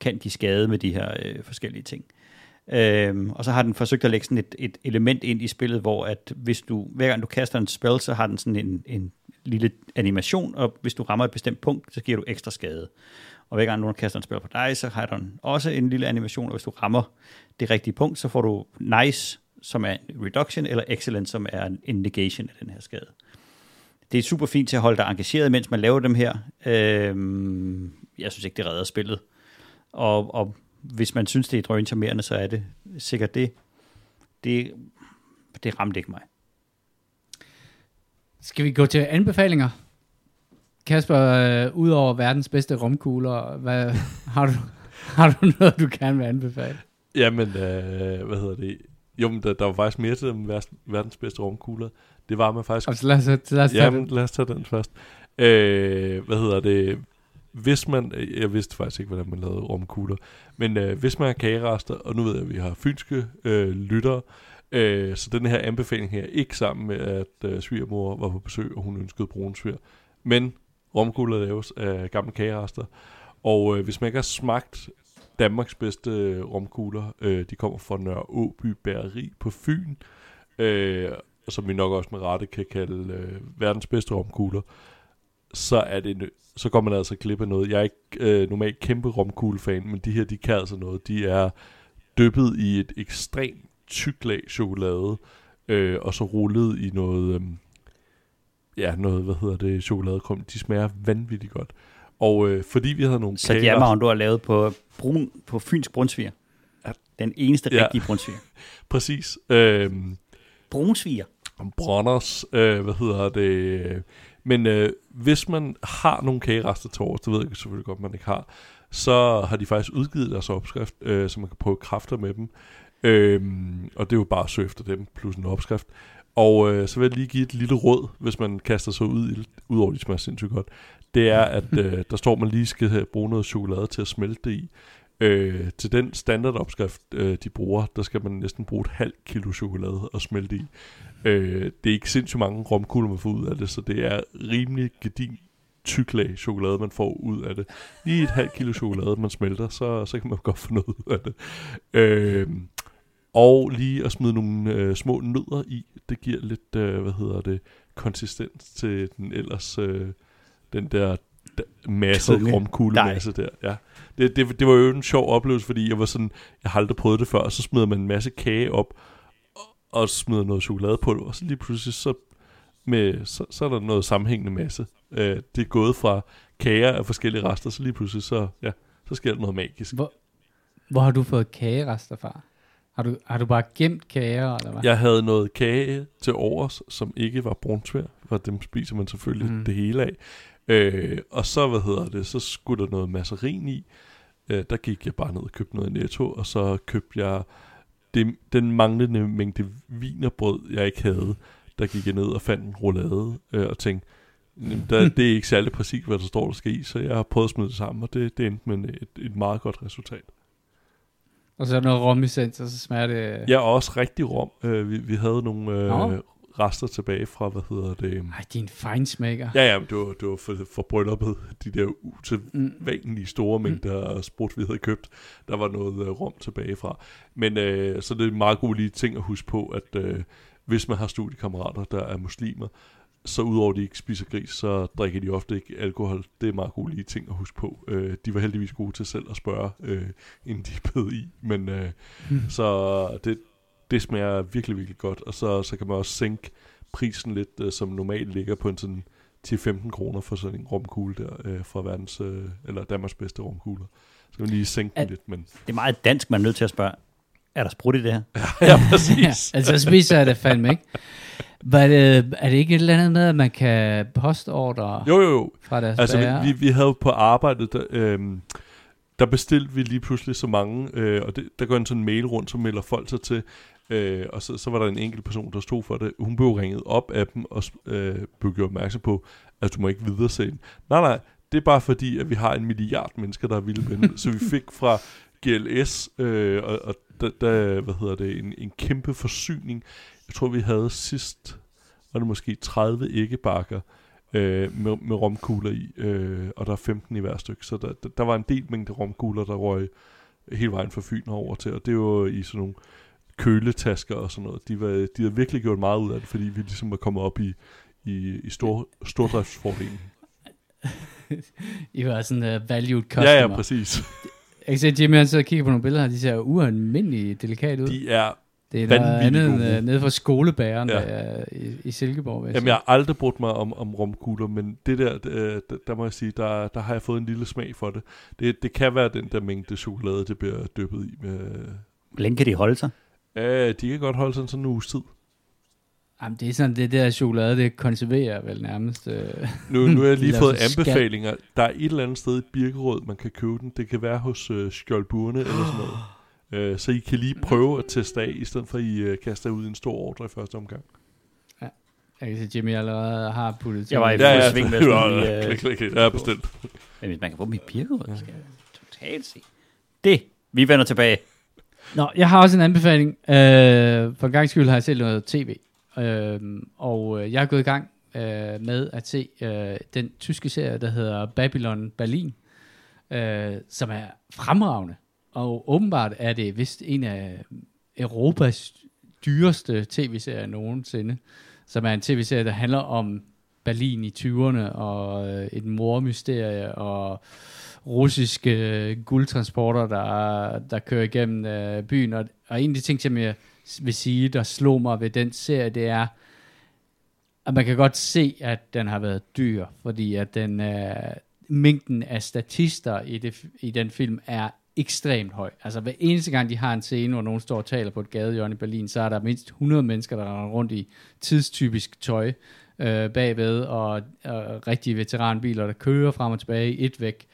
kan give skade med de her øh, forskellige ting. Øhm, og så har den forsøgt at lægge sådan et, et element ind i spillet, hvor at hvis du, hver gang du kaster en spell, så har den sådan en, en lille animation, og hvis du rammer et bestemt punkt, så giver du ekstra skade. Og hver gang nogen kaster en spell på dig, så har den også en lille animation, og hvis du rammer det rigtige punkt, så får du nice, som er en reduction, eller excellent, som er en negation af den her skade. Det er super fint til at holde dig engageret, mens man laver dem her. Øhm, jeg synes ikke, det redder spillet. Og, og hvis man synes, det er drøncharmerende, så er det sikkert det. Det, det ramte ikke mig.
Skal vi gå til anbefalinger? Kasper, øh, ud over verdens bedste rumkugler, hvad, har, du, har du noget, du gerne vil anbefale?
Jamen, øh, hvad hedder det? Jo, men der, der var faktisk mere til dem verdens, bedste rumkugler. Det var man faktisk...
Altså, lad os, lad os tage
Jamen,
den.
lad os tage den først. Øh, hvad hedder det? Hvis man... Øh, jeg vidste faktisk ikke, hvordan man lavede romkugler, Men øh, hvis man har kagerester, og nu ved jeg, at vi har fynske øh, lyttere, øh, så den her anbefaling her, ikke sammen med, at øh, svigermor var på besøg, og hun ønskede brun svir, men romkugler laves af gamle kagerester. Og øh, hvis man ikke har smagt Danmarks bedste øh, romkugler. Øh, de kommer fra Nørre Åby Bæreri på Fyn, øh, som vi nok også med rette kan kalde øh, verdens bedste romkugler. Så er det så går man altså glip af noget. Jeg er ikke øh, normalt kæmpe romkuglefan, men de her, de kan altså noget. De er dyppet i et ekstremt tykt lag chokolade, øh, og så rullet i noget, øh, ja, noget, hvad hedder det, chokoladekrum. De smager vanvittigt godt. Og øh, fordi vi havde nogle
Så jammer du har lavet på, brun, på Fyns Brunsviger.
Ja.
Den eneste
Ja.
rigtige Brunsviger.
præcis, øh,
Brunsviger.
Bronners, øh, hvad hedder det, men øh, hvis man har nogle kagerester til overs, det ved jeg selvfølgelig godt, man ikke har, så har de faktisk udgivet deres opskrift, øh, så man kan prøve kræfter med dem. Øhm, og det er jo bare at søge efter dem, plus en opskrift. Og øh, så vil jeg lige give et lille råd, hvis man kaster sig ud i, udover de smager sindssygt godt. Det er, at øh, der står, at man lige skal bruge noget chokolade til at smelte det i. Øh, til den standardopskrift, øh, de bruger, der skal man næsten bruge et halvt kilo chokolade og smelte i. Øh, det er ikke sindssygt mange romkugler, man får ud af det, så det er rimelig gedin tyk lag chokolade, man får ud af det. Lige et halvt kilo chokolade, man smelter, så, så kan man godt få noget ud af det. Øh, og lige at smide nogle øh, små nødder i, det giver lidt, øh, hvad hedder det, konsistens til den ellers, øh, den der masse,
dej.
masse der. Ja. Det, det, det var jo en sjov oplevelse, fordi jeg var sådan, jeg har aldrig prøvet det før, og så smider man en masse kage op, og, og smider noget chokoladepulver, og så lige pludselig, så, med, så, så er der noget sammenhængende masse. Øh, det er gået fra kager af forskellige rester, så lige pludselig, så, ja, så sker der noget magisk.
Hvor, hvor har du fået kagerester fra? Har du, har du bare gemt kager, eller hvad?
Jeg havde noget kage til overs, som ikke var brunsvær, for dem spiser man selvfølgelig
mm.
det hele af. Øh, og så, hvad hedder det, så skulle der noget masserin i. Øh, der gik jeg bare ned og købte noget i Netto, og så købte jeg det, den manglende mængde vinerbrød, jeg ikke havde. Der gik jeg ned og fandt en roulade, øh, og tænkte, "Jamen, der, det er ikke særlig præcis, hvad der står, der skal i, så jeg har prøvet at smide det sammen, og det, det endte med et, et meget godt resultat.
Og så noget romessens, og så smager det...
Jeg er også rigtig rom. Øh, vi, vi havde nogle øh. Rester tilbage fra, hvad hedder det?
Ej, din fejnsmækker.
Ja, ja, men det var, det var for, for brylluppet, de der
Mm.
utilvanlige store mængder af sprut, vi havde købt. Der var noget øh, rom tilbage fra. Men øh, så det er en meget god lige ting at huske på, at øh, hvis man har studiekammerater, der er muslimer, så udover at de ikke spiser gris, så drikker de ofte ikke alkohol. Det er meget god lige ting at huske på. Øh, de var heldigvis gode til selv at spørge, øh, inden de bed i. Men øh,
Mm.
så det, det smager virkelig, virkelig godt. Og så, så kan man også sænke prisen lidt, øh, som normalt ligger på en sådan 10-15 kroner for sådan en romkugle der, øh, fra verdens, øh, eller Danmarks bedste romkugler. Så kan man lige sænke den
At-
lidt, men...
Det er meget dansk, man er nødt til at spørge. Er der sprudt i det her?
ja, præcis.
ja, altså så spiser jeg det fandme ikke. Var det, er det ikke et eller andet med, at man kan postordre
Jo, jo, jo.
fra deres
Altså,
bager?
vi, vi, vi havde på arbejdet, der, øhm, der bestilte vi lige pludselig så mange, øh, og det, der går en sådan mail rundt, som melder folk sig til, øh, og så, så var der en enkelt person, der stod for det. Hun blev ringet op af dem, og øh, blev gjort opmærksom på, at du må ikke videre se den. Nej, nej, det er bare fordi, at vi har en milliard mennesker, der er vilde med den. Så vi fik fra GLS, øh, og, og der, der, hvad hedder det, en, en kæmpe forsyning. Jeg tror, vi havde sidst, var det måske 30 æggebakker, øh, med, med romkugler i, øh, og der er 15 i hver stykke, så der, der, der var en del mængde romkugler, der røg hele vejen fra Fyn over til, og det var i sådan nogle køletasker og sådan noget. De, var, de havde virkelig gjort meget ud af det, fordi vi ligesom var kommet op i, i, i stor, stordriftsfordelen.
I var sådan uh, valued customer.
Ja, ja, præcis.
Jeg kan se, at Jimmy han sidder og kigger på nogle billeder, og de ser ualmindeligt delikat ud.
De er,
det er noget andet uh, nede fra skolebæren
Ja.
der, i, i Silkeborg.
jamen jeg har aldrig brugt mig om, om romkugler, men det der, øh, der, der må jeg sige, der, der har jeg fået en lille smag for det. det. Det kan være den der mængde chokolade, det bliver dyppet i med...
Hvor længe kan de holde sig?
Ja, de kan godt holde sådan sådan en uges tid.
Jamen, det er sådan, det der chokolade, det konserverer vel nærmest. Øh.
Nu, nu har jeg lige fået anbefalinger. Der er et eller andet sted i Birkerød, man kan købe den. Det kan være hos øh, Skjoldburne eller sådan noget. Øh, så I kan lige prøve at teste af, i stedet for at I øh, kaster ud en stor ordre i første omgang.
Jeg kan se, at Jimmy allerede har puttet
Jeg var i
ting
fuld sving med sådan lige, øh,
klik, klik, klik. Ja, bestemt.
Men man kan få dem i birkerød, jeg totalt se. Det, vi vender tilbage.
Nå, jeg har også en anbefaling. Øh, for en gang skyld har jeg set noget tv. Øhm, øh, og jeg er gået i gang øh, med at se øh, den tyske serie, der hedder Babylon Berlin, øh, som er fremragende. og åbenbart er det vist en af Europas dyreste tv-serier nogensinde, som er en tv-serie, der handler om Berlin i 20'erne, og øh, et mormysterie, og russiske øh, guldtransporter, der, der kører igennem øh, byen. Og, og en af de ting, som jeg vil sige, der slog mig ved den serie, det er, at man kan godt se, at den har været dyr, fordi at den øh, mængden af statister i, det, i den film er ekstremt høj. Altså hver eneste gang, de har en scene, hvor nogen står og taler på et gadehjørne i Berlin, så er der mindst 100 mennesker, der render rundt i tidstypisk tøj øh, bagved, og, og rigtige veteranbiler, der kører frem og tilbage i et væk.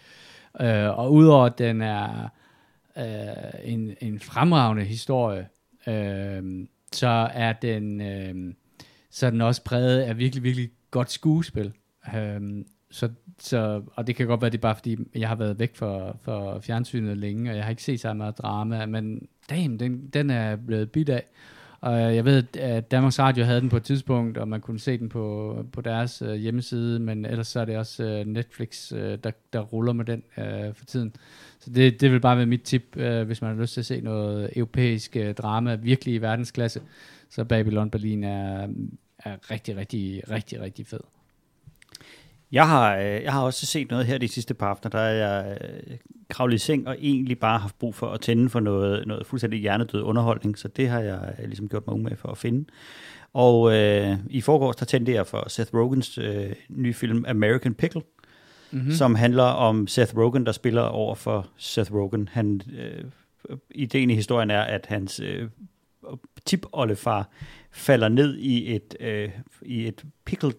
Øh, og udover at den er øh, en, en fremragende historie, øh, så er den øh, så er den også præget af virkelig, virkelig godt skuespil. Øh, så, så, og det kan godt være, det er bare fordi, jeg har været væk for, for fjernsynet længe, og jeg har ikke set så meget drama, men damn, den, den er blevet bidt af. Og øh, jeg ved, at Danmarks Radio havde den på et tidspunkt, og man kunne se den på, på deres øh, hjemmeside, men ellers så er det også øh, Netflix, øh, der, der ruller med den øh, for tiden. Så det, det vil bare være mit tip, øh, hvis man har lyst til at se noget europæisk øh, drama, virkelig i verdensklasse, så Babylon Berlin er, er rigtig, rigtig, rigtig, rigtig fed.
Jeg har, jeg har også set noget her de sidste par aftener, der er jeg kravlet i seng og egentlig bare haft brug for at tænde for noget, noget fuldstændig hjernedød underholdning, så det har jeg ligesom gjort mig umage for at finde. Og øh, i forgårs, der tændte jeg for Seth Rogans øh, nye film American Pickle, mm-hmm. som handler om Seth Rogen, der spiller over for Seth Rogen. Han, øh, ideen i historien er, at hans øh, tipoldefar falder ned i et, øh, i et pickle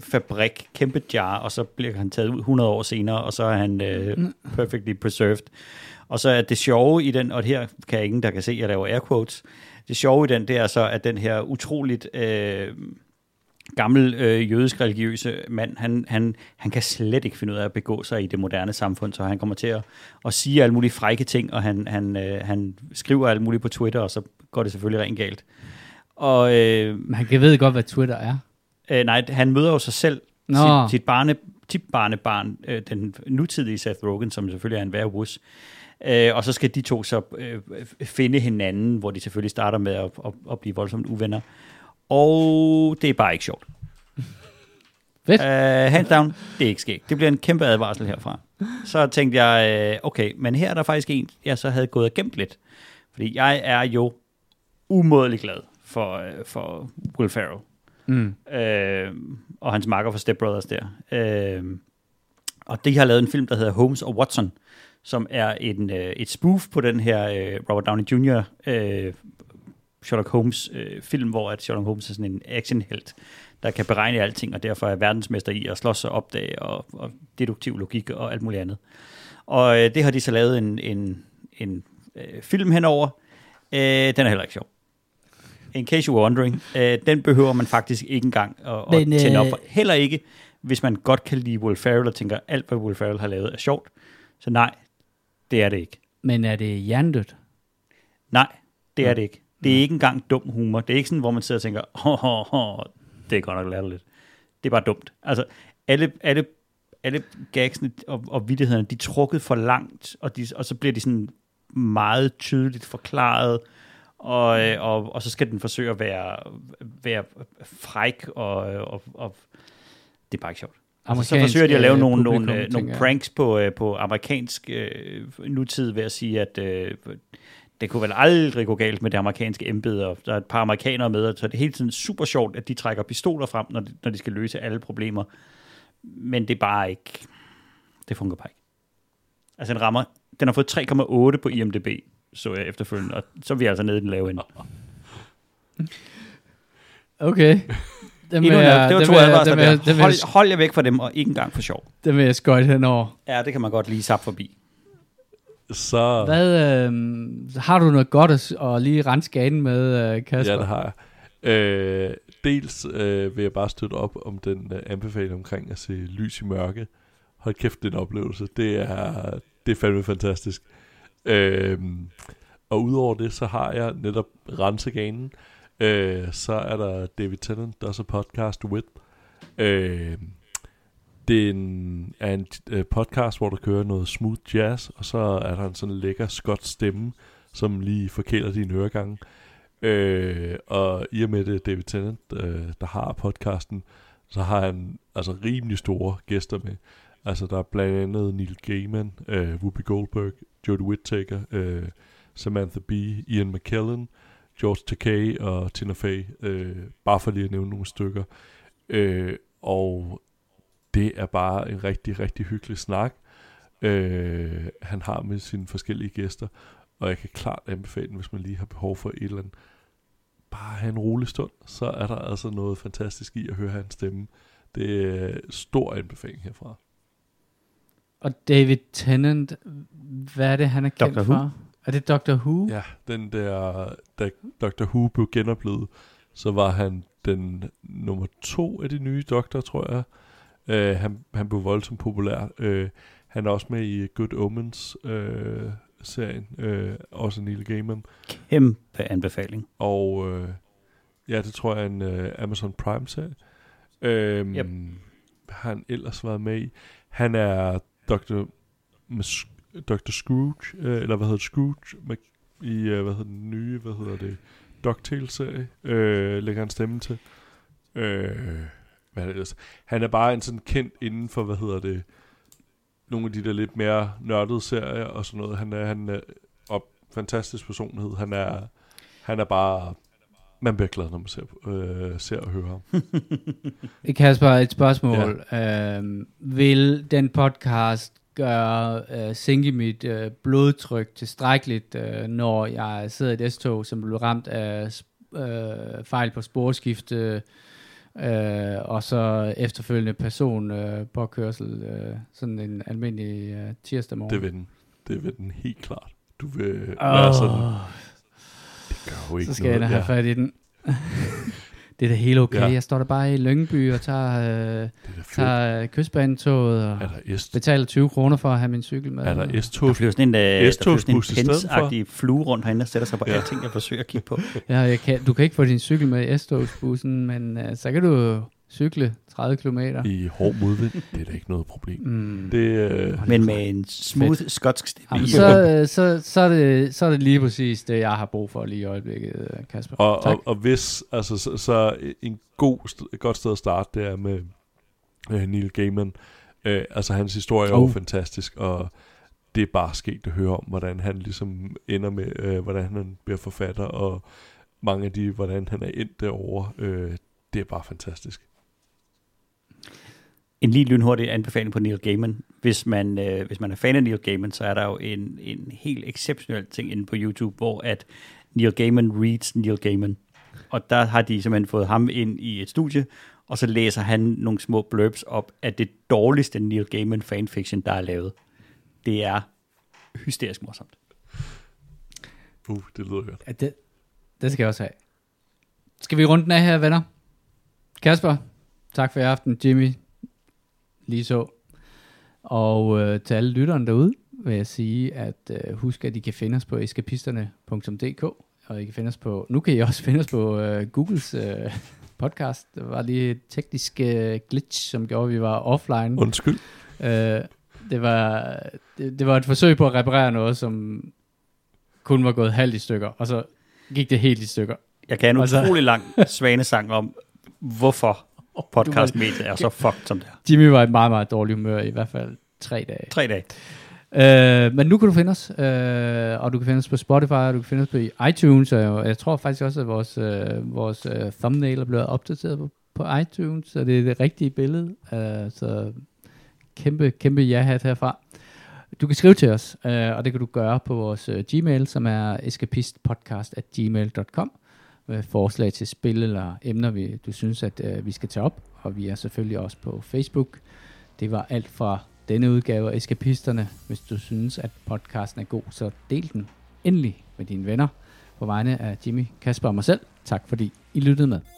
fabrik, kæmpe jar, og så bliver han taget ud 100 år senere, og så er han øh, mm. perfectly preserved. Og så er det sjove i den, og her kan ingen, der kan se, at jeg laver air quotes, det sjove i den, det er så, at den her utroligt øh, gammel øh, jødisk religiøse mand, han, han, han kan slet ikke finde ud af at begå sig i det moderne samfund, så han kommer til at, at sige alle mulige frække ting, og han, han, øh, han skriver alt muligt på Twitter, og så går det selvfølgelig rent galt. Og, øh,
Man kan ved godt, hvad Twitter er.
Øh, nej, han møder jo sig selv, Nå. sit, sit barne, barnebarn, øh, den nutidige Seth Rogen, som selvfølgelig er en værvus. Øh, og så skal de to så øh, finde hinanden, hvor de selvfølgelig starter med at, at, at blive voldsomt uvenner. Og det er bare ikke sjovt.
Fedt.
Uh, hands down, det er ikke sket. Det bliver en kæmpe advarsel herfra. Så tænkte jeg, øh, okay, men her er der faktisk en, jeg så havde gået og gemt lidt. Fordi jeg er jo umådelig glad for, øh, for Will Ferrell mm. øh, og hans makker for Step Brothers der. Øh, og de har lavet en film, der hedder Holmes og Watson, som er en, øh, et spoof på den her øh, Robert Downey Jr. Øh, Sherlock Holmes øh, film, hvor at Sherlock Holmes er sådan en actionhelt, der kan beregne alting, og derfor er verdensmester i at slås og opdage, og, og deduktiv logik og alt muligt andet. Og øh, det har de så lavet en, en, en øh, film henover. Øh, den er heller ikke sjov in case you're wondering, øh, den behøver man faktisk ikke engang at, Men, at tænde op for. Heller ikke, hvis man godt kan lide Will Ferrell og tænker, alt hvad Will Ferrell har lavet er sjovt. Så nej, det er det ikke.
Men er det hjernedødt?
Nej, det er det ikke. Det er ikke engang dum humor. Det er ikke sådan, hvor man sidder og tænker, oh, oh, oh, det er godt nok lidt. Det er bare dumt. Altså, alle, alle, alle gagsene og, og vidtighederne, de er trukket for langt, og, de, og så bliver de sådan meget tydeligt forklaret, øh, og, og så skal den forsøge at være, være fræk, og, og, og det er bare ikke sjovt. Altså, så forsøger de at lave nogle, nogle, øh, nogle pranks på, øh, på amerikansk øh, nutid ved at sige, at øh, det kunne vel aldrig gå galt med det amerikanske embede, og der er et par amerikanere med, så det er hele tiden super sjovt, at de trækker pistoler frem, når de, når de skal løse alle problemer. Men det er bare ikke... Det fungerer bare ikke. Altså, den rammer... Den har fået 3,8 på IMDb, så jeg efterfølgende, og så er vi altså nede i den lave ende.
Okay.
Dem Endnu jeg, det var to advarsler der. Hold, hold jer væk fra dem, og ikke engang for sjov.
Det vil jeg skøjte henover.
Ja, det kan man godt lige sappe forbi.
Så...
Hvad, øh, har du noget godt at, at lige rense gaden med, øh, Kasper?
Ja, det har jeg. Øh, dels øh, vil jeg bare støtte op om den øh, anbefaling omkring at se lys i mørke. Hold kæft, det er en oplevelse. Det er, det er fandme fantastisk. Øhm, og udover det, så har jeg netop renseganen. Øh, så er der David Tennant, der også podcast with. Øh, det er en, er en øh, podcast, hvor der kører noget smooth jazz, og så er der en sådan lækker skot stemme, som lige forkæler dine øregange. Øh, og i og med det David Tennant, øh, der har podcasten, så har han altså rimelig store gæster med. Altså der er blandt andet Neil Gaiman, øh, Whoopi Goldberg, Jodie Whittaker, øh, Samantha Bee, Ian McKellen, George Takei og Tina Fey, øh, bare for lige at nævne nogle stykker. Øh, og det er bare en rigtig, rigtig hyggelig snak, øh, han har med sine forskellige gæster, og jeg kan klart anbefale den, hvis man lige har behov for et eller andet. Bare have en rolig stund, så er der altså noget fantastisk i at høre hans stemme. Det er stor anbefaling herfra.
Og David Tennant, hvad er det, han er kendt
Doctor Who?
for? Er det Doctor Who?
Ja, den der, da Dr. Who blev genoplevet, så var han den nummer to af de nye doktorer, tror jeg. Uh, han, han blev voldsomt populær. Uh, han er også med i Good Omens uh, serien, uh, også Neil Gaiman.
Kæmpe anbefaling.
Og uh, ja, det tror jeg er en uh, Amazon Prime-serie. Um,
Yep.
Har han ellers været med i. Han er Dr. Mas- Dr. Scrooge, øh, eller hvad hedder det, Scrooge, Mac- i, øh, hvad hedder den nye, hvad hedder det, DuckTales-serie, øh, lægger han stemme til. Øh, hvad er det ellers? Han er bare en sådan kendt inden for, hvad hedder det, nogle af de der lidt mere nørdede serier og sådan noget. Han er, han er og fantastisk personlighed. Han er, han er bare, man bliver glad, når man ser, øh, ser og hører ham.
Kasper, et spørgsmål. Ja. Øhm, vil den podcast gøre øh, sænke mit øh, blodtryk tilstrækkeligt, øh, når jeg sidder i et S-tog, som blev ramt af øh, fejl på sporskifte, øh, og så efterfølgende person øh, påkørsel, øh, sådan en almindelig øh, tirsdag morgen?
Det vil den. Det vil den helt klart. Du vil
Åh,
være sådan, jo ikke
så skal jeg da
noget.
have fat i den. det er da helt okay.
Ja.
Jeg står der bare i Lyngby og tager, øh,
er
tager øh, kystbanetoget og
Er der S-
betaler 20 kroner for at have min cykel med.
er der
Der
S-tog?
flyver sådan en, der flyver sådan en
S-togsbus i stedet for?
pens flue rundt herinde og sætter sig på
Ja.
alting, jeg forsøger at kigge på.
Ja, jeg kan, du kan ikke få din cykel med i S-togsbussen, men uh, så kan du cykle 30 km.
I hård modvind, det er da ikke noget problem.
Mm.
Det, øh,
Men med en smooth skotsk stemme.
Jamen, så, øh, så, så, er det, så er det lige præcis det, jeg har brug for lige i øjeblikket, øh, Kasper.
og,
tak.
og, og hvis, altså, så, så en god, et godt sted at starte, det er med øh, Neil Gaiman. Øh, altså hans historie er jo
Oh.
fantastisk, og det er bare sket at høre om, hvordan han ligesom ender med, øh, hvordan han bliver forfatter, og mange af de, hvordan han er endt derovre. Øh, det er bare fantastisk.
En lige lynhurtig anbefaling på Neil Gaiman. Hvis man, øh, hvis man er fan af Neil Gaiman, så er der jo en, en helt exceptionel ting inde på YouTube, hvor at Neil Gaiman reads Neil Gaiman. Og der har de simpelthen fået ham ind i et studie, og så læser han nogle små blurbs op af det dårligste Neil Gaiman fanfiction, der er lavet. Det er hysterisk morsomt.
Uh, det lyder godt.
Ja, det, det skal jeg også have. Skal vi runde den af her, venner? Kasper, tak for i aften. Jimmy, lige så. Og øh, til alle lytterne derude vil jeg sige, at øh, husk, at I kan finde os på eskapisterne.dk, og I kan finde os på, nu kan I også finde os på øh, Googles øh, podcast. Der var lige et teknisk øh, glitch, som gjorde, at vi var offline.
Undskyld.
Øh, det, var, det, det var et forsøg på at reparere noget, som kun var gået halvt i stykker, og så gik det helt i stykker.
Jeg kan en
Altså-
utrolig lang svanesang om, hvorfor podcastmediet er så fucked som det er.
Jimmy var i et meget, meget dårligt humør, i hvert fald tre dage.
Tre dage.
Øh, men nu kan du finde os, øh, og du kan finde os på Spotify, og du kan finde os på iTunes, og jeg tror faktisk også, at vores, øh, vores øh, thumbnail er blevet opdateret på, på iTunes, så det er det rigtige billede. Øh, så kæmpe, kæmpe ja-hat herfra. Du kan skrive til os, øh, og det kan du gøre på vores øh, Gmail, som er escapistpodcast.gmail.com med forslag til spil eller emner, vi, du synes, at øh, vi skal tage op. Og vi er selvfølgelig også på Facebook. Det var alt fra denne udgave af Eskapisterne. Hvis du synes, at podcasten er god, så del den endelig med dine venner. På vegne af Jimmy, Kasper og mig selv, tak fordi I lyttede med.